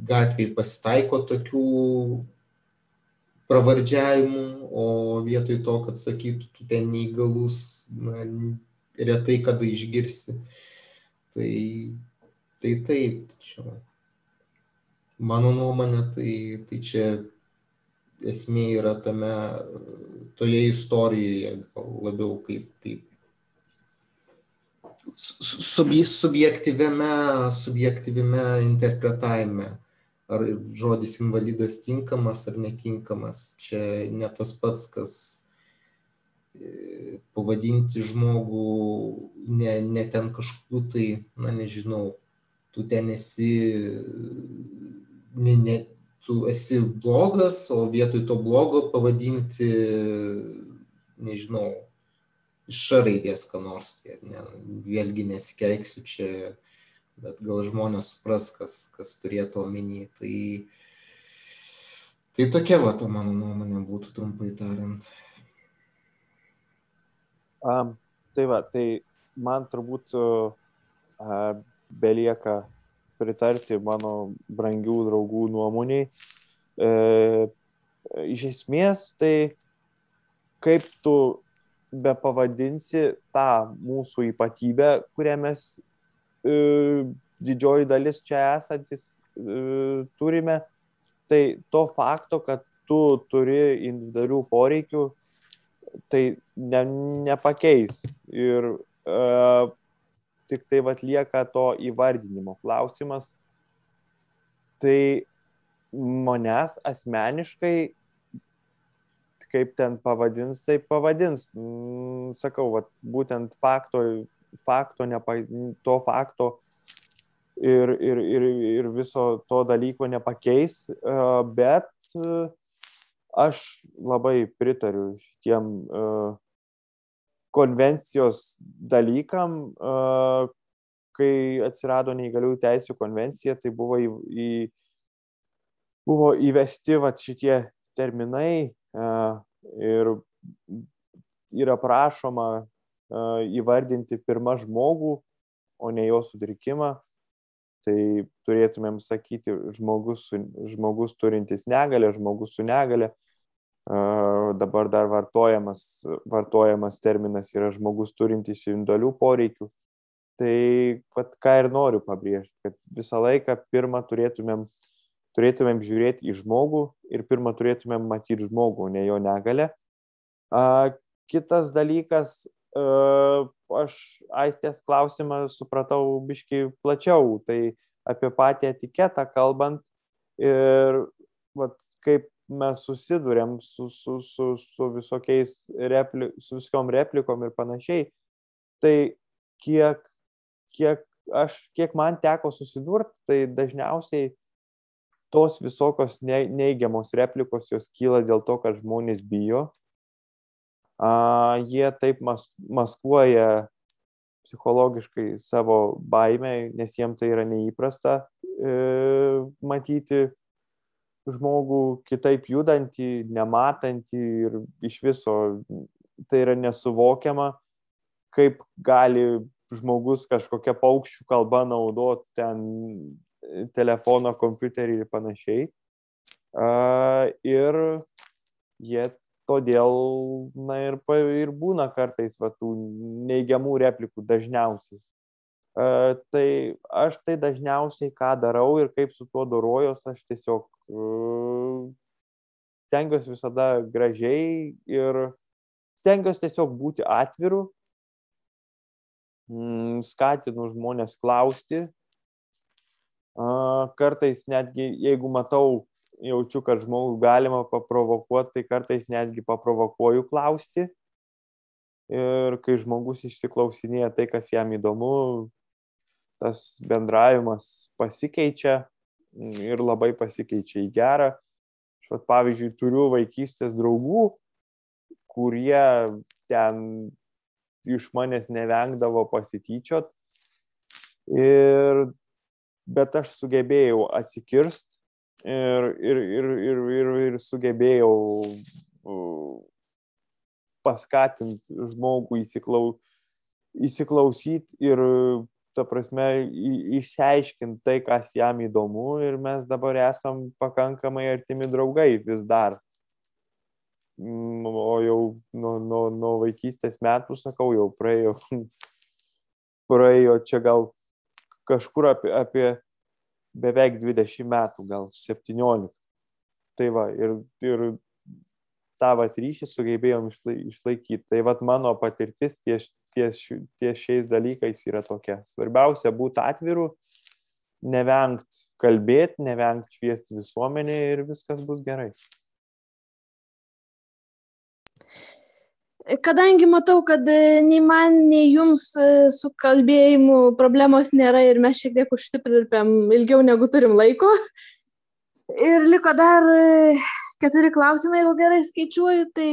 gatvėje pasitaiko tokių pravardžiavimų, o vietoj to, kad sakytų, tu ten neįgalus, na, retai kada išgirsi. Tai, tai taip, tačiau mano nuomonė, tai, tai čia esmė yra tame, toje istorijoje gal labiau kaip, kaip subjektyviame, subjektyviame interpretavime ar žodis invalidas tinkamas ar netinkamas. Čia ne tas pats, kas e, pavadinti žmogų ne, ne ten kažkokiu tai, na nežinau, tu ten esi, ne, ne, tu esi blogas, o vietoj to blogo pavadinti, nežinau, iš raidės ką nors, tai ne, vėlgi nesikeiksiu čia bet gal žmonės supras, kas, kas turėtų omeny. Tai, tai tokia va ta mano nuomonė būtų trumpai tariant. Um, tai va, tai man turbūt uh, belieka pritarti mano brangių draugų nuomoniai. E, iš esmės, tai kaip tu be pavadinsi tą mūsų ypatybę, kurią mes didžioji dalis čia esantis e, turime, tai to fakto, kad tu turi individualių poreikių, tai ne, nepakeis. Ir uh, tik tai atlieka to įvardinimo klausimas. Tai manęs asmeniškai, kaip ten pavadins, tai pavadins. Sakau, vat, būtent fakto fakto, nepa, to fakto ir, ir, ir, ir viso to dalyko nepakeis, e, bet e, aš labai pritariu šitiem e, konvencijos dalykam, kai atsirado neįgaliųjų teisų konvencija, tai buvo, į, į, buvo įvesti vat, šitie terminai ir yra prašoma įvardinti pirmą žmogų, o ne jo sutrikimą. Tai turėtumėm sakyti žmogus, žmogus turintis negalę, žmogus su negalė. Dabar dar vartojamas, vartojamas terminas yra žmogus turintis individualių poreikių. Tai pat ką ir noriu pabrėžti, kad visą laiką pirmą turėtumėm, turėtumėm žiūrėti į žmogų ir pirmą turėtumėm matyti žmogų, ne jo negalę. Kitas dalykas, aš aistės klausimą supratau biškai plačiau, tai apie patį etiketą kalbant ir vat, kaip mes susidurėm su, su, su, su visokiais repli, su viskom replikom ir panašiai, tai kiek, kiek, aš, kiek man teko susidurti, tai dažniausiai tos visokios neigiamos replikos jos kyla dėl to, kad žmonės bijo, jie taip mas, maskuoja psichologiškai savo baimę, nes jiems tai yra neįprasta e, matyti žmogų kitaip judantį, nematantį ir iš viso tai yra nesuvokiama, kaip gali žmogus kažkokią paukščių kalbą naudoti ten telefono, kompiuterį ir panašiai. Uh, ir jie todėl na ir, ir būna kartais va, tų neigiamų replikų dažniausiai. Uh, tai aš tai dažniausiai ką darau ir kaip su tuo dorojos, aš tiesiog uh, stengiuosi visada gražiai ir stengiuosi tiesiog būti atviru, mm, skatinu žmonės klausti. Kartais netgi jeigu matau jaučiu, kad žmogų galima paprovokuoti, tai kartais netgi paprovokuoju klausti. Ir kai žmogus išsiklausinėja tai, kas jam įdomu, tas bendravimas pasikeičia ir labai pasikeičia į gerą. Aš, vat, pavyzdžiui, turiu vaikystės draugų, kurie ten iš manęs nevengdavo pasityčiot. Ir, bet aš sugebėjau atsikirst ir, ir, ir, ir, ir, ir sugebėjau paskatinti žmogų įsiklau, įsiklausyti ir, ta prasme, išsiaiškinti tai, kas jam įdomu ir mes dabar esam pakankamai artimi draugai vis dar. Mm, o jau nuo, nuo, nuo vaikystės metų, sakau, jau praėjo, [LAUGHS] praėjo čia gal kažkur apie, apie beveik 20 metų, gal 17. Tai va, ir, ir tą vat ryšį sugebėjom išlaikyti. Tai vat mano patirtis ties, ties, ties šiais dalykais yra tokia. Svarbiausia būti atviru nevengt kalbėti, nevengt šviesti visuomenį ir viskas bus gerai. Kadangi matau, kad e, nei man, nei jums e, su kalbėjimu problemos nėra ir mes šiek tiek užsipirpėm ilgiau negu turim laiko. Ir liko dar e, keturi klausimai, jeigu gerai skaičiuoju, tai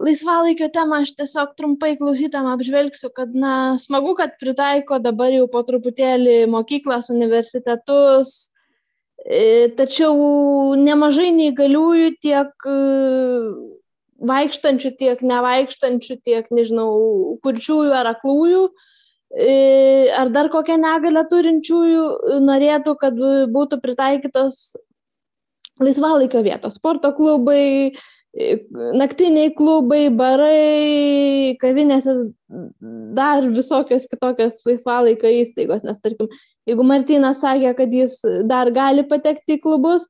laisvalaikio temą aš tiesiog trumpai klausytam apžvelgsiu, kad, na, smagu, kad pritaiko dabar jau po truputėlį mokyklas, universitetus, tačiau nemažai neįgaliųjų tiek vaikštančių, tiek nevaikštančių, tiek, nežinau, kurčiųjų ar aklųjų, e, ar dar kokią negalę turinčiųjų norėtų, kad būtų pritaikytos laisvalaikio vietos, sporto klubai, e, naktiniai klubai, barai, kavinėse, dar visokios kitokios laisvalaikio įstaigos, nes tarkim, jeigu Martinas sakė, kad jis dar gali patekti į klubus,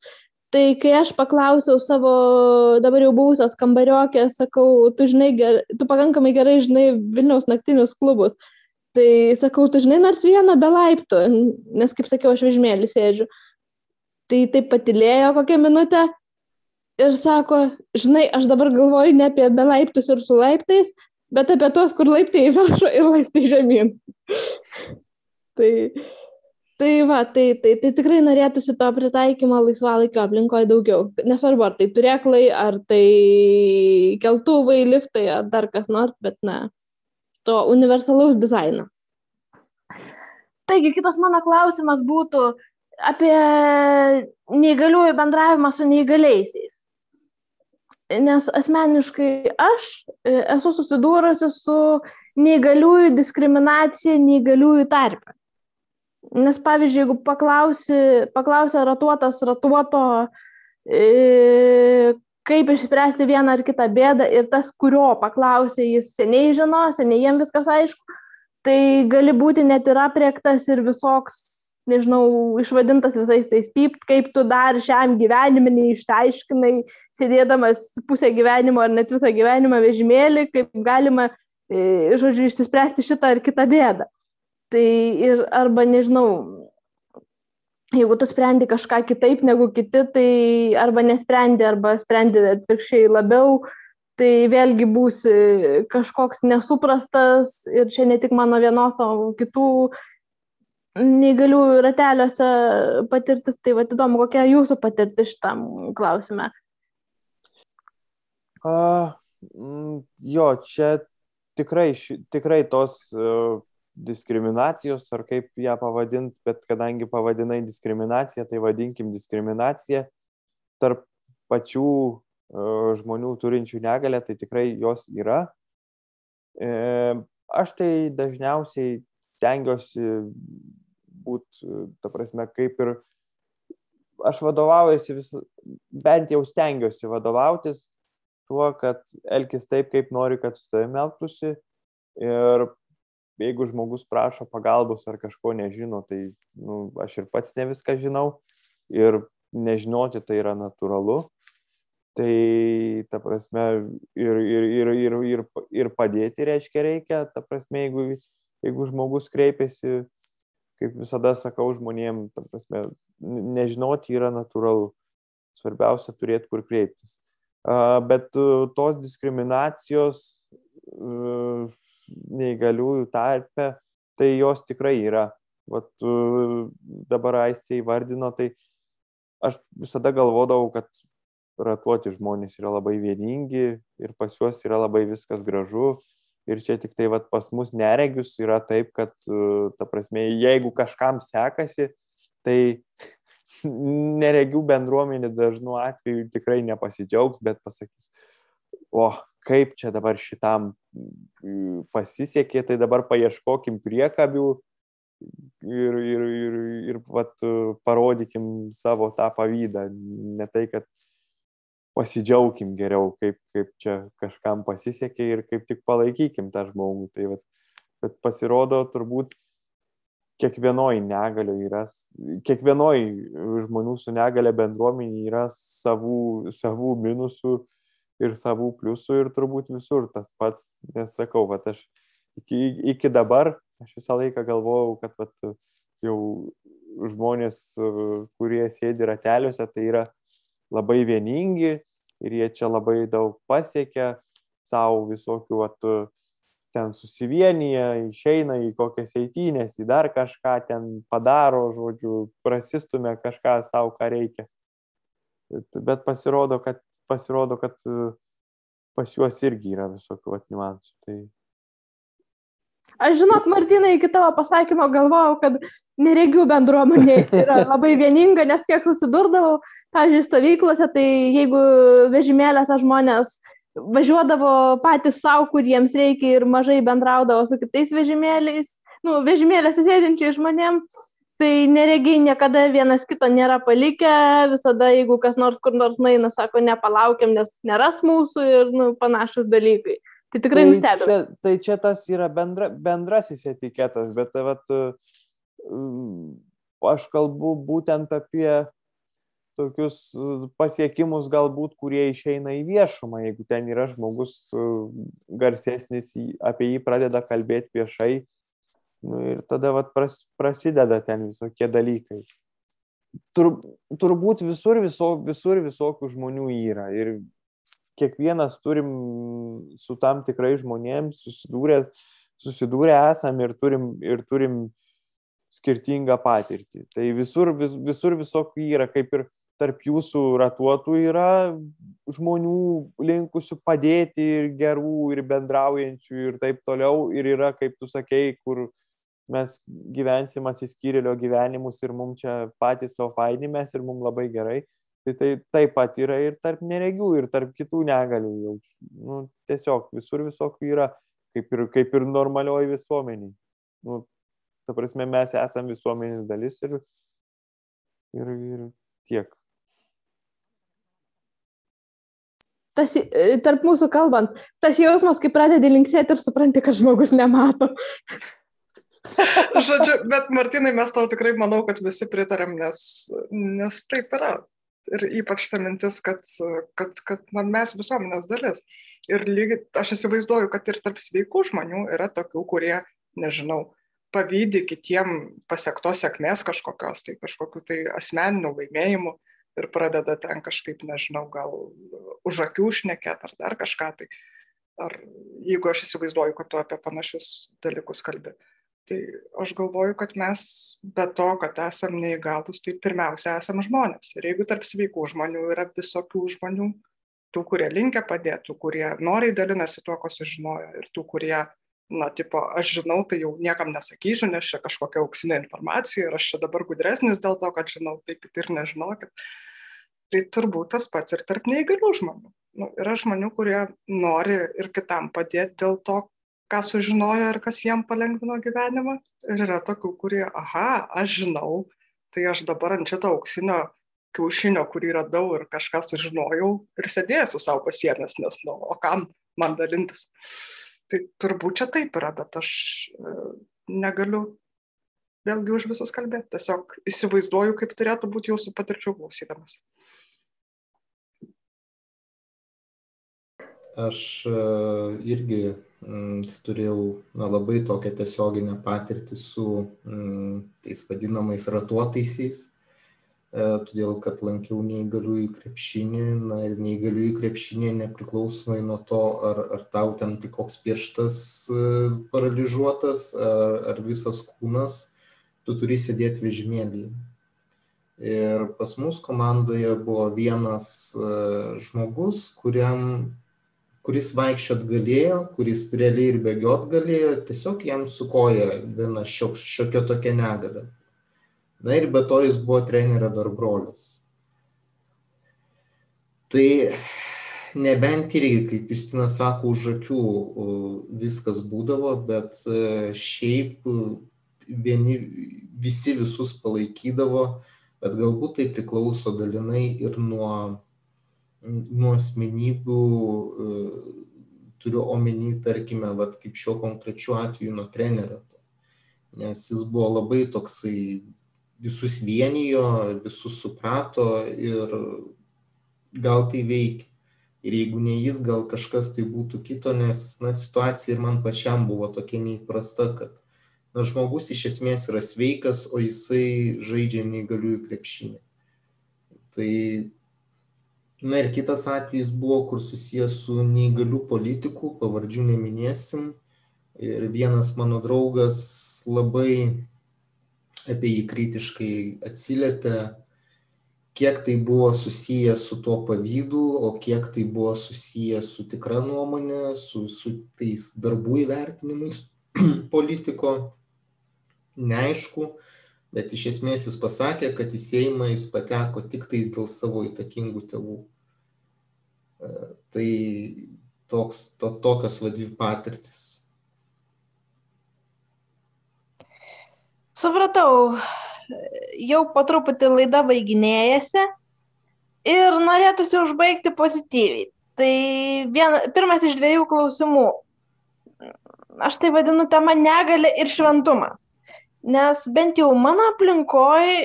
tai kai aš paklausiau savo dabar jau buvusios kambariokės, sakau, tu žinai, ger, tu pakankamai gerai žinai Vilniaus naktinius klubus. Tai sakau, tu žinai nors vieną be laiptų, nes kaip sakiau, aš vežmėlį sėdžiu. Tai taip patilėjo kokią minutę ir sako, žinai, aš dabar galvoju ne apie be laiptus ir su laiptais, bet apie tuos, kur laiptai viršų ir laiptai žemyn. [LAUGHS] tai tai va tai tai tai tikrai norėtųsi to pritaikymo laisvalaikio aplinkoje daugiau. Nesvarbu ar tai turėklai ar tai keltuvai liftai ar dar kas nors bet na to universalaus dizaino. Taigi kitas mano klausimas būtų apie neįgaliųjų bendravimą su neįgaliaisiais. Nes asmeniškai aš e, esu susidūrusi su neįgaliųjų diskriminacija neįgaliųjų tarpe Nes pavyzdžiui, jeigu paklausi, paklausia ratuotas ratuoto, e, kaip išspręsti vieną ar kitą bėdą ir tas, kurio paklausė, jis seniai žino, seniai jiems viskas aišku, tai gali būti net ir apriektas ir visoks, nežinau, išvadintas visais tais pypt, kaip tu dar šiam gyvenimui neištaiškinai, sėdėdamas pusę gyvenimo ar net visą gyvenimą vežimėlį, kaip galima, e, žodžiu, išspręsti šitą ar kitą bėdą. Tai ir arba nežinau, jeigu tu sprendi kažką kitaip negu kiti, tai arba nesprendi, arba sprendi atvirkščiai labiau, tai vėlgi būsi kažkoks nesuprastas ir čia ne tik mano vienos, o kitų neįgalių rateliuose patirtis. Tai va, įdomu, kokia jūsų patirtis šitam klausime. Uh, jo, čia tikrai, tikrai tos uh, diskriminacijos, ar kaip ją pavadinti, bet kadangi pavadinai diskriminaciją, tai vadinkim diskriminaciją tarp pačių uh, žmonių turinčių negalę, tai tikrai jos yra. E, aš tai dažniausiai tengiuosi būti, ta prasme, kaip ir aš vadovaujuosi vis, bent jau stengiuosi vadovautis tuo, kad elgis taip, kaip nori, kad su tavimi elgtųsi ir jeigu žmogus prašo pagalbos ar kažko nežino, tai nu, aš ir pats ne viską žinau ir nežinoti tai yra natūralu. Tai ta prasme ir, ir, ir, ir, ir, ir padėti reiškia reikia, ta prasme, jeigu, jeigu žmogus kreipiasi, kaip visada sakau žmonėm, ta prasme, nežinoti yra natūralu. Svarbiausia turėti kur kreiptis. Bet tos diskriminacijos neįgaliųjų tarpe, tai jos tikrai yra. Vat dabar aistė įvardino, tai aš visada galvodavau, kad ratuoti žmonės yra labai vieningi ir pas juos yra labai viskas gražu. Ir čia tik tai vat, pas mus neregius yra taip, kad, ta prasme, jeigu kažkam sekasi, tai [LAUGHS] neregių bendruomenė dažnu atveju tikrai nepasidžiaugs, bet pasakys, o kaip čia dabar šitam pasisekė, tai dabar paieškokim priekabių ir, ir, ir, ir vat, parodykim savo tą pavydą. Ne tai, kad pasidžiaugim geriau, kaip, kaip čia kažkam pasisekė ir kaip tik palaikykim tą žmogų. Tai vat, bet pasirodo turbūt kiekvienoj negalio yra, kiekvienoj žmonių su negale bendruomenė yra savų, savų minusų ir savų pliusų ir turbūt visur tas pats, nes sakau, vat, aš iki, iki dabar aš visą laiką galvojau, kad vat, jau žmonės, kurie sėdi rateliuose, tai yra labai vieningi ir jie čia labai daug pasiekia savo visokių, at, ten susivienyje, išeina į kokias eitynės, į dar kažką ten padaro, žodžiu, prasistumė kažką savo, ką reikia. Bet pasirodo, kad, pasirodo, kad pas juos irgi yra visokių niuansų. Tai Aš žinok, Martinai, iki tavo pasakymo galvojau, kad neregių bendruomenė yra [LAUGHS] labai vieninga, nes kiek susidurdavau, pavyzdžiui, stovyklose, tai jeigu vežimėlėse žmonės važiuodavo patys savo, kur jiems reikia ir mažai bendraudavo su kitais vežimėliais, nu, vežimėlėse sėdinčiai žmonėm, tai neregiai niekada vienas kito nėra palikę, visada jeigu kas nors kur nors naina, sako, nepalaukiam, nes neras mūsų ir nu, panašus dalykai. Tai tikrai tai nustebino. Tai čia tas yra bendra, bendrasis etiketas, bet vat, mm, aš kalbu būtent apie tokius pasiekimus galbūt, kurie išeina į viešumą, jeigu ten yra žmogus garsesnis, apie jį pradeda kalbėti viešai nu, ir tada vat, pras, prasideda ten visokie dalykai. Tur, turbūt visur, viso, visur visokių žmonių yra ir kiekvienas turim su tam tikrai žmonėms susidūrę, susidūrę esam ir turim, ir turim skirtingą patirtį. Tai visur, vis, visur visokių yra, kaip ir tarp jūsų ratuotų yra žmonių linkusių padėti ir gerų, ir bendraujančių ir taip toliau. Ir yra, kaip tu sakei, kur mes gyvensim atsiskyrėlio gyvenimus ir mums čia patys savo fainimės ir mums labai gerai. Tai tai taip pat yra ir tarp neregių, ir tarp kitų negalių. Jau, nu, tiesiog visur visokių yra, kaip ir, kaip ir normalioji visuomeniai. Nu, ta prasme, mes esame visuomenės dalis ir, ir, ir tiek. Tas, e, tarp mūsų kalbant, tas jausmas, kai pradedi linksėti ir supranti, kad žmogus nemato. [LAUGHS] Žodžiu, bet Martinai, mes tau tikrai manau, kad visi pritarėm, nes, nes taip yra ir ypač ta mintis, kad, kad, kad na, mes visuomenės dalis. Ir lygiai aš įsivaizduoju, kad ir tarp sveikų žmonių yra tokių, kurie, nežinau, pavydį kitiem pasiektos sėkmės kažkokios, tai kažkokiu tai asmeniniu laimėjimu ir pradeda ten kažkaip, nežinau, gal už akių šnekėt ar dar kažką. Tai, ar jeigu aš įsivaizduoju, kad tu apie panašius dalykus kalbė. Tai aš galvoju, kad mes be to, kad esam neįgalus, tai pirmiausia esam žmonės. Ir jeigu tarp sveikų žmonių yra visokių žmonių, tų, kurie linkia padėti, tų, kurie noriai dalinasi tuo, ko sužinojo, ir tų, kurie, na, tipo, aš žinau, tai jau niekam nesakysiu, nes čia kažkokia auksinė informacija ir aš čia dabar gudresnis dėl to, kad žinau, taip ir nežinokit. Tai turbūt tas pats ir tarp neįgalių žmonių. Nu, yra žmonių, kurie nori ir kitam padėti dėl to, ką sužinojo ir kas jiem palengvino gyvenimą. Ir yra tokių, kurie, aha, aš žinau, tai aš dabar ant šito auksinio kiaušinio, kurį radau ir kažką sužinojau ir sėdėsiu savo pasienęs, nes, nu, o kam man dalintis. Tai turbūt čia taip yra, bet aš e, negaliu vėlgi už visus kalbėti. Tiesiog įsivaizduoju, kaip turėtų būti jūsų patirčių klausydamas. Aš e, irgi turėjau na, labai tokią tiesioginę patirtį su mm, tais vadinamais ratuotaisiais, e, todėl kad lankiau neįgaliųjų krepšinį, na ir neįgaliųjų krepšinį nepriklausomai nuo to, ar, ar tau ten tik koks pirštas e, paralyžiuotas, ar, ar visas kūnas, tu turi sėdėti vežimėlį. Ir pas mus komandoje buvo vienas e, žmogus, kuriam kuris vaikščiot galėjo, kuris realiai ir bėgiot galėjo, tiesiog jam su koja viena šiokia tokia negalė. Na ir be to jis buvo trenerio dar brolius. Tai nebent irgi, kaip Justina sako, už akių viskas būdavo, bet e, šiaip vieni, visi visus palaikydavo, bet galbūt tai priklauso dalinai ir nuo nuo asmenybių, e, turiu omeny, tarkime, vat, kaip šiuo konkrečiu atveju nuo trenerio. Nes jis buvo labai toksai, visus vienijo, visus suprato ir gal tai veikia. Ir jeigu ne jis, gal kažkas tai būtų kito, nes na, situacija ir man pačiam buvo tokia neįprasta, kad nors žmogus iš esmės yra sveikas, o jisai žaidžia neįgaliųjų krepšinį. Tai, na ir kitas atvejis buvo, kur susijęs su neįgalių politikų, pavardžių neminėsim. Ir vienas mano draugas labai apie jį kritiškai atsiliepė, kiek tai buvo susiję su tuo pavydu, o kiek tai buvo susiję su tikra nuomonė, su, su tais darbų įvertinimais [CLEARS THROAT] politiko, neaišku, bet iš esmės jis pasakė, kad į Seimą jis pateko tik tais dėl savo įtakingų tėvų. Tai toks, to, tokios vadvi patirtis. Supratau, jau po truputį laida vaiginėjasi ir norėtųsi užbaigti pozityviai. Tai vien, pirmas iš dviejų klausimų. Aš tai vadinu tema negalė ir šventumas. Nes bent jau mano aplinkoje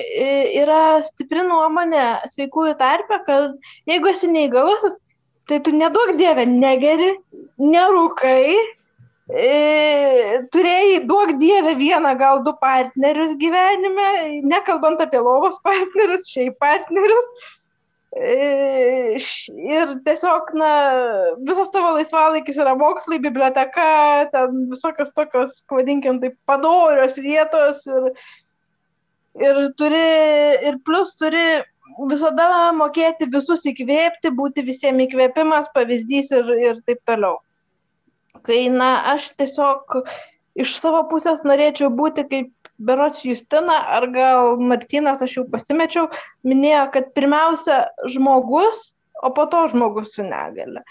yra stipri nuomonė sveikųjų tarpe, kad jeigu esi neįgalusis, tai tu nedaug dievę negeri, nerūkai, e, turėjai duok dievę vieną, gal du partnerius gyvenime, nekalbant apie lovos partnerius, šiaip partnerius. E, ir tiesiog, na, visas tavo laisvalaikis yra mokslai, biblioteka, ten visokios tokios, pavadinkim, taip, padorios vietos ir, ir turi, ir plus turi visada mokėti visus įkvėpti, būti visiems įkvėpimas, pavyzdys ir, ir taip toliau kai, na, aš tiesiog iš savo pusės norėčiau būti kaip Berots Justina ar gal Martinas, aš jau pasimečiau, minėjo, kad pirmiausia žmogus, o po to žmogus su negale.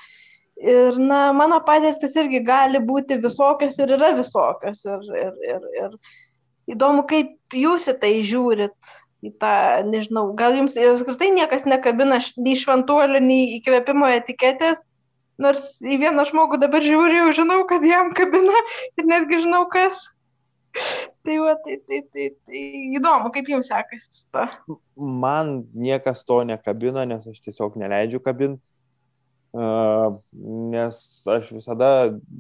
Ir, na, mano patirtis irgi gali būti visokios ir yra visokios. Ir, ir, ir, ir įdomu, kaip jūs į tai žiūrit, į tą, nežinau, gal jums apskritai niekas nekabina nei šventuolio, nei įkvėpimo etiketės, Nors į vieną žmogų dabar žiūriu, žinau, kad jam kabina ir netgi žinau, kas. [LAUGHS] Tai, va, tai, tai, tai, tai įdomu, kaip jums sekasi to. Man niekas to nekabina, nes aš tiesiog neleidžiu kabinti. Nes aš visada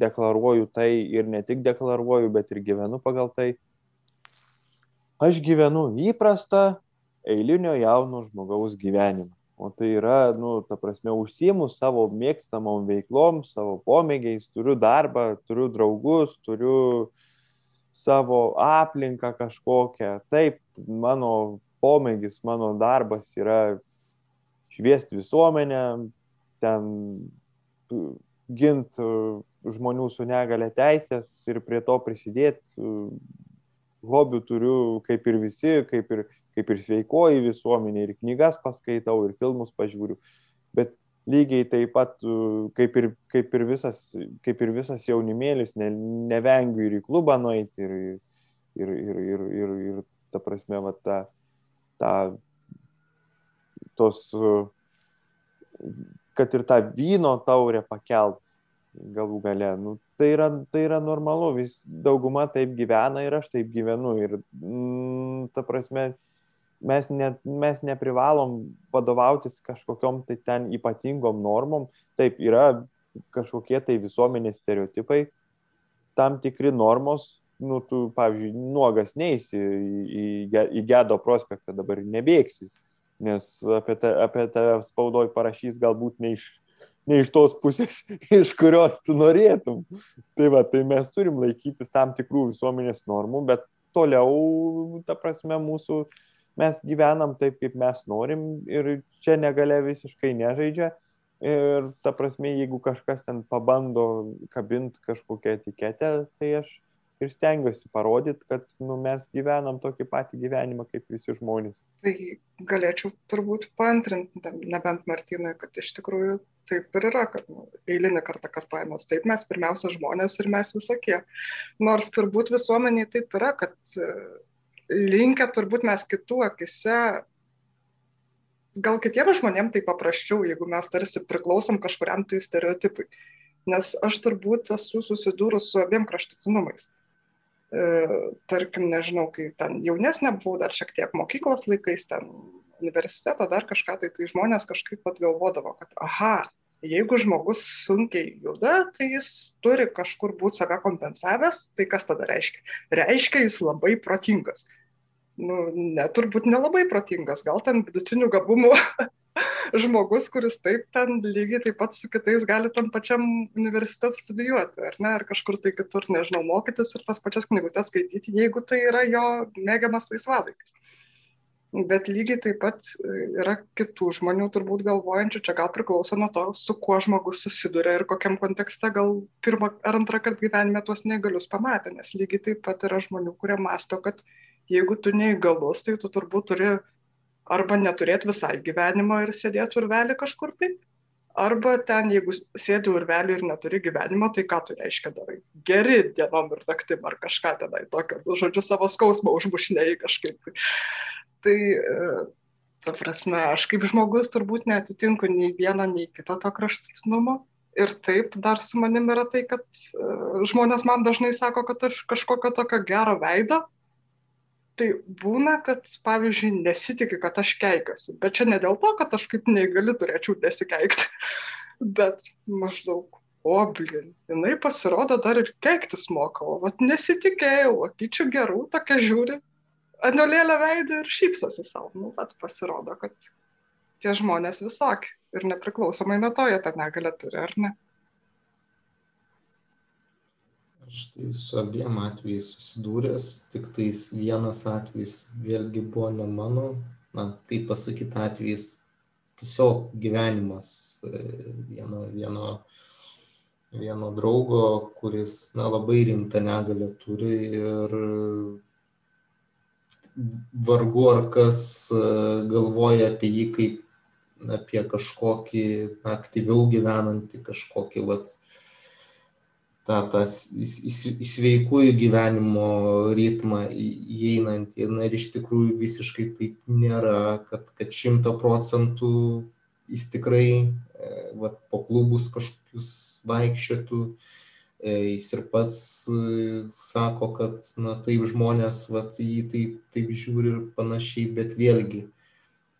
deklaruoju tai ir ne tik deklaruoju, bet ir gyvenu pagal tai. Aš gyvenu įprastą eilinio jauno žmogaus gyvenimą. O tai yra, nu, ta prasme, užsiemu savo mėgstamom veiklom, savo pomėgiais, turiu darbą, turiu draugus, turiu savo aplinką kažkokią. Taip, mano pomėgis, mano darbas yra šviesti visuomenę, ten gint žmonių su negale teisės ir prie to prisidėti. Hobių turiu kaip ir visi, kaip ir kaip ir sveikoji visuomenė, ir knygas paskaitau, ir filmus pažiūriu. Bet lygiai taip pat, kaip ir, kaip ir, visas, kaip ir visas jaunimėlis, ne, nevengiu ir į klubą nueiti, ir, ir, ir, ir, ir, ir ta prasme, va, ta, ta, tos, kad ir tą vyno taurę pakelt galų gale. Nu, tai, yra, tai yra normalu, vis dauguma taip gyvena ir aš taip gyvenu. Ir mm, ta prasme, mes, ne, mes neprivalom vadovautis kažkokiam tai ten ypatingom normom. Taip, yra kažkokie tai visuomenės stereotipai, tam tikri normos, nu, tu, pavyzdžiui, nuogas neįsi į, į, į Gedo prospektą, dabar nebėgsi, nes apie, ta, apie tave spaudoj parašys galbūt ne iš, ne iš tos pusės, [LAUGHS] iš kurios tu norėtum. Tai va, tai mes turim laikytis tam tikrų visuomenės normų, bet toliau, ta prasme, mūsų mes gyvenam taip, kaip mes norim ir čia negalė visiškai nežaidžia. Ir ta prasme, jeigu kažkas ten pabando kabinti kažkokią etiketę, tai aš ir stengiuosi parodyti, kad nu, mes gyvenam tokį patį gyvenimą kaip visi žmonės. Tai galėčiau turbūt paantrinti, nebent Martynui, kad iš tikrųjų taip ir yra, kad nu, eilinį kartą kartojamas. Taip mes pirmiausia žmonės ir mes visokie. Nors turbūt visuomeniai taip yra, kad linkę turbūt mes kitų akise, gal kitiems žmonėms tai paprasčiau, jeigu mes tarsi priklausom kažkuriam tai stereotipui. Nes aš turbūt esu susidūrus su abiem kraštutinumais. E, tarkim, nežinau, kai ten jaunesnė buvau, dar šiek tiek mokyklos laikais, ten universiteto, dar kažką, tai, tai žmonės kažkaip pat galvodavo, kad aha, Jeigu žmogus sunkiai juda, tai jis turi kažkur būti save kompensavęs, tai kas tada reiškia? Reiškia, jis labai protingas. Nu, ne, turbūt nelabai protingas, gal ten vidutinių gabumų žmogus, kuris taip ten lygiai taip pat su kitais gali tam pačiam universitetui studijuoti, ar ne, ar kažkur tai kitur, nežinau, mokytis ir tas pačias knygutes skaityti, jeigu tai yra jo mėgiamas laisvalaikis. Bet lygiai taip pat e, yra kitų žmonių turbūt galvojančių, čia gal priklauso nuo to, su kuo žmogus susiduria ir kokiam kontekste gal pirmą ar antrą kartą gyvenime tuos neįgalius pamatė, nes lygiai taip pat yra žmonių, kurie masto, kad jeigu tu neįgalus, tai tu turbūt turi arba neturėti visai gyvenimo ir sėdėti urvelį kažkur tai, arba ten, jeigu sėdi urvelį ir neturi gyvenimo, tai ką tu reiškia darai? Geri dienom ir naktim ar kažką tenai tokio, nu, žodžiu, savo skausmą užmušinėjai kažkaip. Tai tai, e, ta prasme, aš kaip žmogus turbūt netitinku nei vieno, nei kito to kraštutinumo. Ir taip dar su manim yra tai, kad uh, žmonės man dažnai sako, kad aš kažkokio tokio gero veido. Tai būna, kad, pavyzdžiui, nesitikė, kad aš keikiuosi. Bet čia ne dėl to, kad aš kaip neįgali turėčiau nesikeikti. [LAUGHS] Bet maždaug, o, blin, jinai pasirodo dar ir keiktis moka. O, vat nesitikėjau, akyčių gerų, tokia žiūri, anulėlę veidą ir šypsosi savo. Nu, bet pasirodo, kad tie žmonės visokie ir nepriklausomai nuo to, jie tą negalę turi ar ne. Aš tai su abiem atvejais susidūręs, tik tais vienas atvejis vėlgi buvo ne mano, na, kaip pasakyti atvejis, tiesiog gyvenimas vieno, vieno, vieno draugo, kuris, na, labai rimtą negalę turi ir vargu ar kas e, galvoja apie jį kaip apie kažkokį aktyviau gyvenantį, kažkokį vat, tą, tą į sveikųjų gyvenimo ritmą įeinantį. Na ir iš tikrųjų visiškai taip nėra, kad, kad šimta procentų jis tikrai e, vat, po klubus kažkokius vaikščiotų, E, jis ir pats e, sako, kad na, taip žmonės vat, jį taip, taip žiūri ir panašiai, bet vėlgi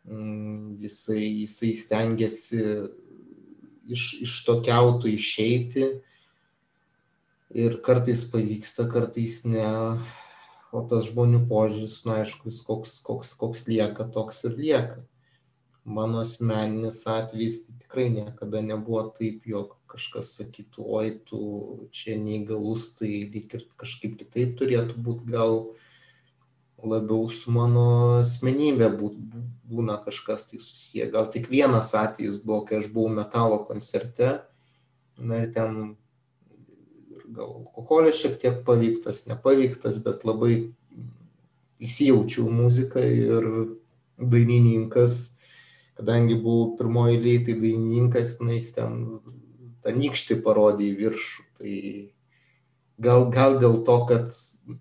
mm, jisai, jisai stengiasi iš, iš to kiautų išeiti ir kartais pavyksta, kartais ne, o tas žmonių požiūris, na aišku, jis koks, koks, koks lieka, toks ir lieka. Mano asmeninis atvejis tai tikrai niekada nebuvo taip, jog kažkas sakytų, oi, tu čia neįgalus, tai lyg ir kažkaip kitaip turėtų būti, gal labiau su mano asmenybė būt, būna kažkas tai susiję. Gal tik vienas atvejis buvo, kai aš buvau metalo koncerte, na ir ten gal alkoholis šiek tiek pavyktas, nepavyktas, bet labai įsijaučiau muziką ir dainininkas, kadangi buvau pirmoji eilėje, tai dainininkas, na, jis ten tą nykštį parodė į viršų. Tai gal, gal dėl to, kad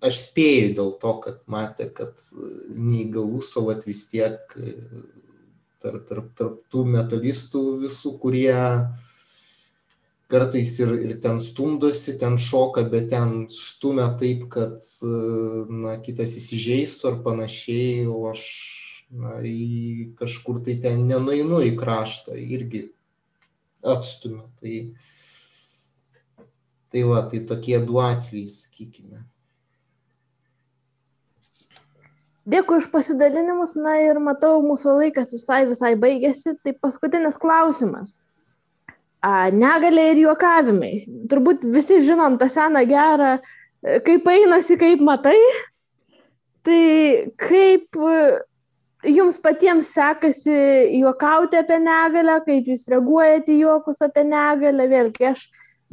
aš spėju dėl to, kad matė, kad neįgalus, o vat vis tiek tarp, tarp, tarp tų metalistų visų, kurie kartais ir, ir ten stumdosi, ten šoka, bet ten stumia taip, kad na, kitas įsižeistų ar panašiai, o aš na, į kažkur tai ten nenuinu į kraštą irgi atstumia. Tai, tai va, tai tokie du atvejai, sakykime. Dėkui už pasidalinimus, na ir matau, mūsų laikas visai, visai baigėsi. Tai paskutinis klausimas. Negalė ir juokavimai. Turbūt visi žinom tą seną gerą, kaip einasi, kaip matai. Tai kaip jums patiems sekasi juokauti apie negalę, kaip jūs reaguojate juokus apie negalę, vėlgi aš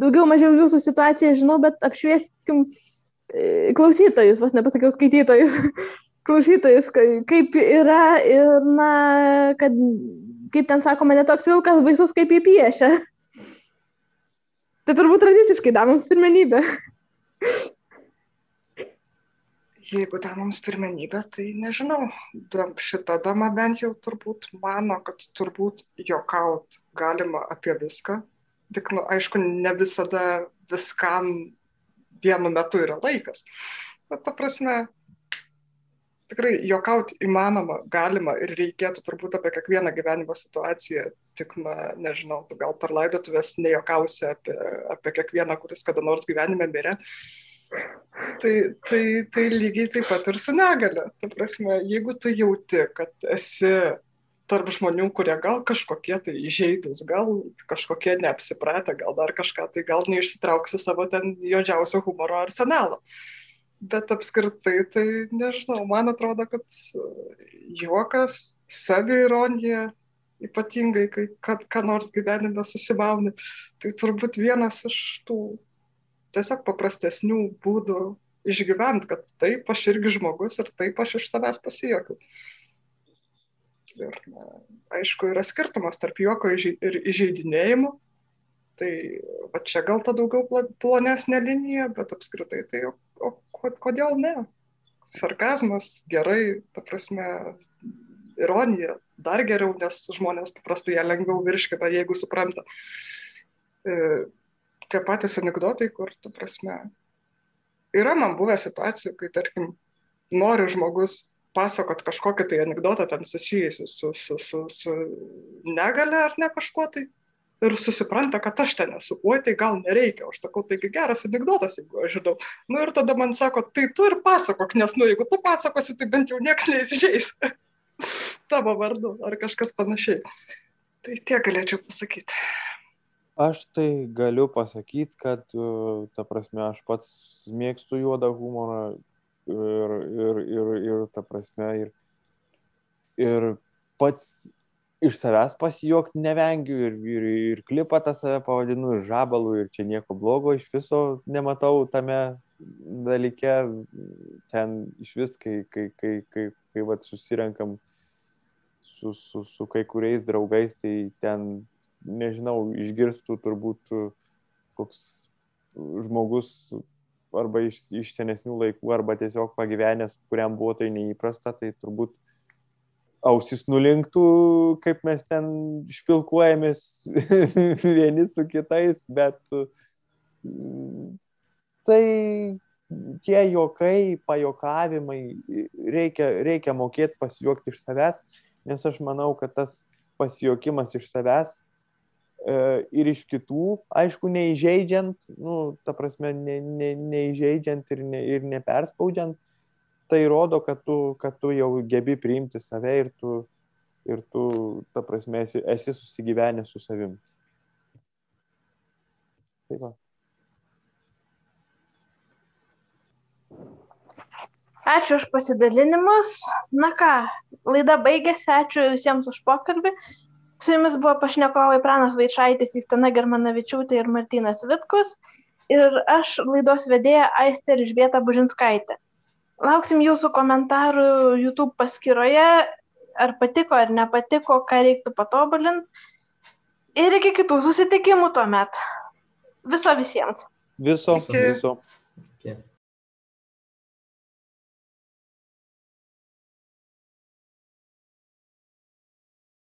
daugiau mažiau jūsų situaciją žinau, bet apšvieskim e, klausytojus, vos nepasakiau skaitytojus, [LAUGHS] klausytojus, kaip yra ir, na, kad, kaip ten sakoma, netoks vilkas baisus, kaip jį piešia. Tai turbūt tradiciškai damoms pirmenybė. jeigu damoms pirmenybė, tai nežinau, šita dama bent jau turbūt mano, kad turbūt jokaut galima apie viską, tik, nu, aišku, ne visada viskam vienu metu yra laikas. Bet ta prasme, tikrai juokauti įmanoma, galima ir reikėtų turbūt apie kiekvieną gyvenimo situaciją, tik, na, nežinau, tu gal per laidotuvės nejokausi apie, apie kiekvieną, kuris kada nors gyvenime mirė. Tai, tai, tai lygiai taip pat ir su negale. Ta prasme, jeigu tu jauti, kad esi tarp žmonių, kurie gal kažkokie tai įžeidus, gal kažkokie neapsipratę, gal dar kažką, tai gal neišsitrauksi savo ten juodžiausio humoro arsenalo. Bet apskritai, tai nežinau, man atrodo, kad juokas, saviironija, ypatingai, kai kad ką nors gyvenime susimauni, tai turbūt vienas iš tų tiesiog paprastesnių būdų išgyventi, kad taip aš irgi žmogus ir taip aš iš savęs pasijokiu. Ir na, aišku, yra skirtumas tarp juoko ir įžeidinėjimų. Tai va čia gal ta daugiau plonesnė linija, bet apskritai tai o, o kodėl ne? Sarkazmas gerai, ta prasme, ironija dar geriau, nes žmonės paprastai ją lengviau virškina, jeigu supranta. E, tie patys anegdotai, kur, tu prasme, yra man buvę situacijų, kai, tarkim, nori žmogus pasakot kažkokią tai anegdotą ten susijusiu su, su, su, su negale ar ne kažkuo tai. Ir susipranta, kad aš ten esu, oi tai gal nereikia, aš sakau, taigi geras anegdotas, jeigu aš žinau. Na nu, ir tada man sako, tai tu ir pasakok, nes, nu, jeigu tu pasakosi, tai bent jau nieks neįsižeis [LAUGHS] tavo vardu ar kažkas panašiai. Tai tiek galėčiau pasakyti. Aš tai galiu pasakyti, kad, e, ta prasme, aš pats mėgstu juodą humorą ir, ir, ir, ir ta prasme, ir, ir pats iš savęs pasijuokti nevengiu ir, ir, ir klipą tą save pavadinu ir žabalu ir čia nieko blogo iš viso nematau tame dalyke. Ten iš vis, kai, kai, kai, kai, kai vat, susirenkam su, su, su kai kuriais draugais, tai ten nežinau, išgirstų turbūt koks žmogus arba iš, iš senesnių laikų, arba tiesiog pagyvenęs, kuriam buvo tai neįprasta, tai turbūt ausis nulinktų, kaip mes ten špilkuojamės [LAUGHS] vieni su kitais, bet mm, tai tie juokai, pajokavimai, reikia, reikia mokėti pasijuokti iš savęs, nes aš manau, kad tas pasijuokimas iš savęs E, ir iš kitų, aišku, neįžeidžiant, nu, ta prasme, ne, ne, neįžeidžiant ir, ne, ir neperspaudžiant, tai rodo, kad tu, kad tu jau gebi priimti save ir tu, ir tu ta prasme, esi, esi susigyvenęs su savim. Taip. Va. Ačiū už pasidalinimus. Na ką, laida baigėsi. Ačiū visiems už pokalbį. Su jumis buvo pašnekovai Pranas Vaičaitis, Justina Germanavičiūtė ir Martinas Vitkus ir aš laidos vedėja Aistė Išbėta Bužinskaitė. Lauksim jūsų komentarų YouTube paskyroje, ar patiko ar nepatiko, ką reiktų patobulinti. Ir iki kitų susitikimų tuomet. Viso visiems. Viso, viso.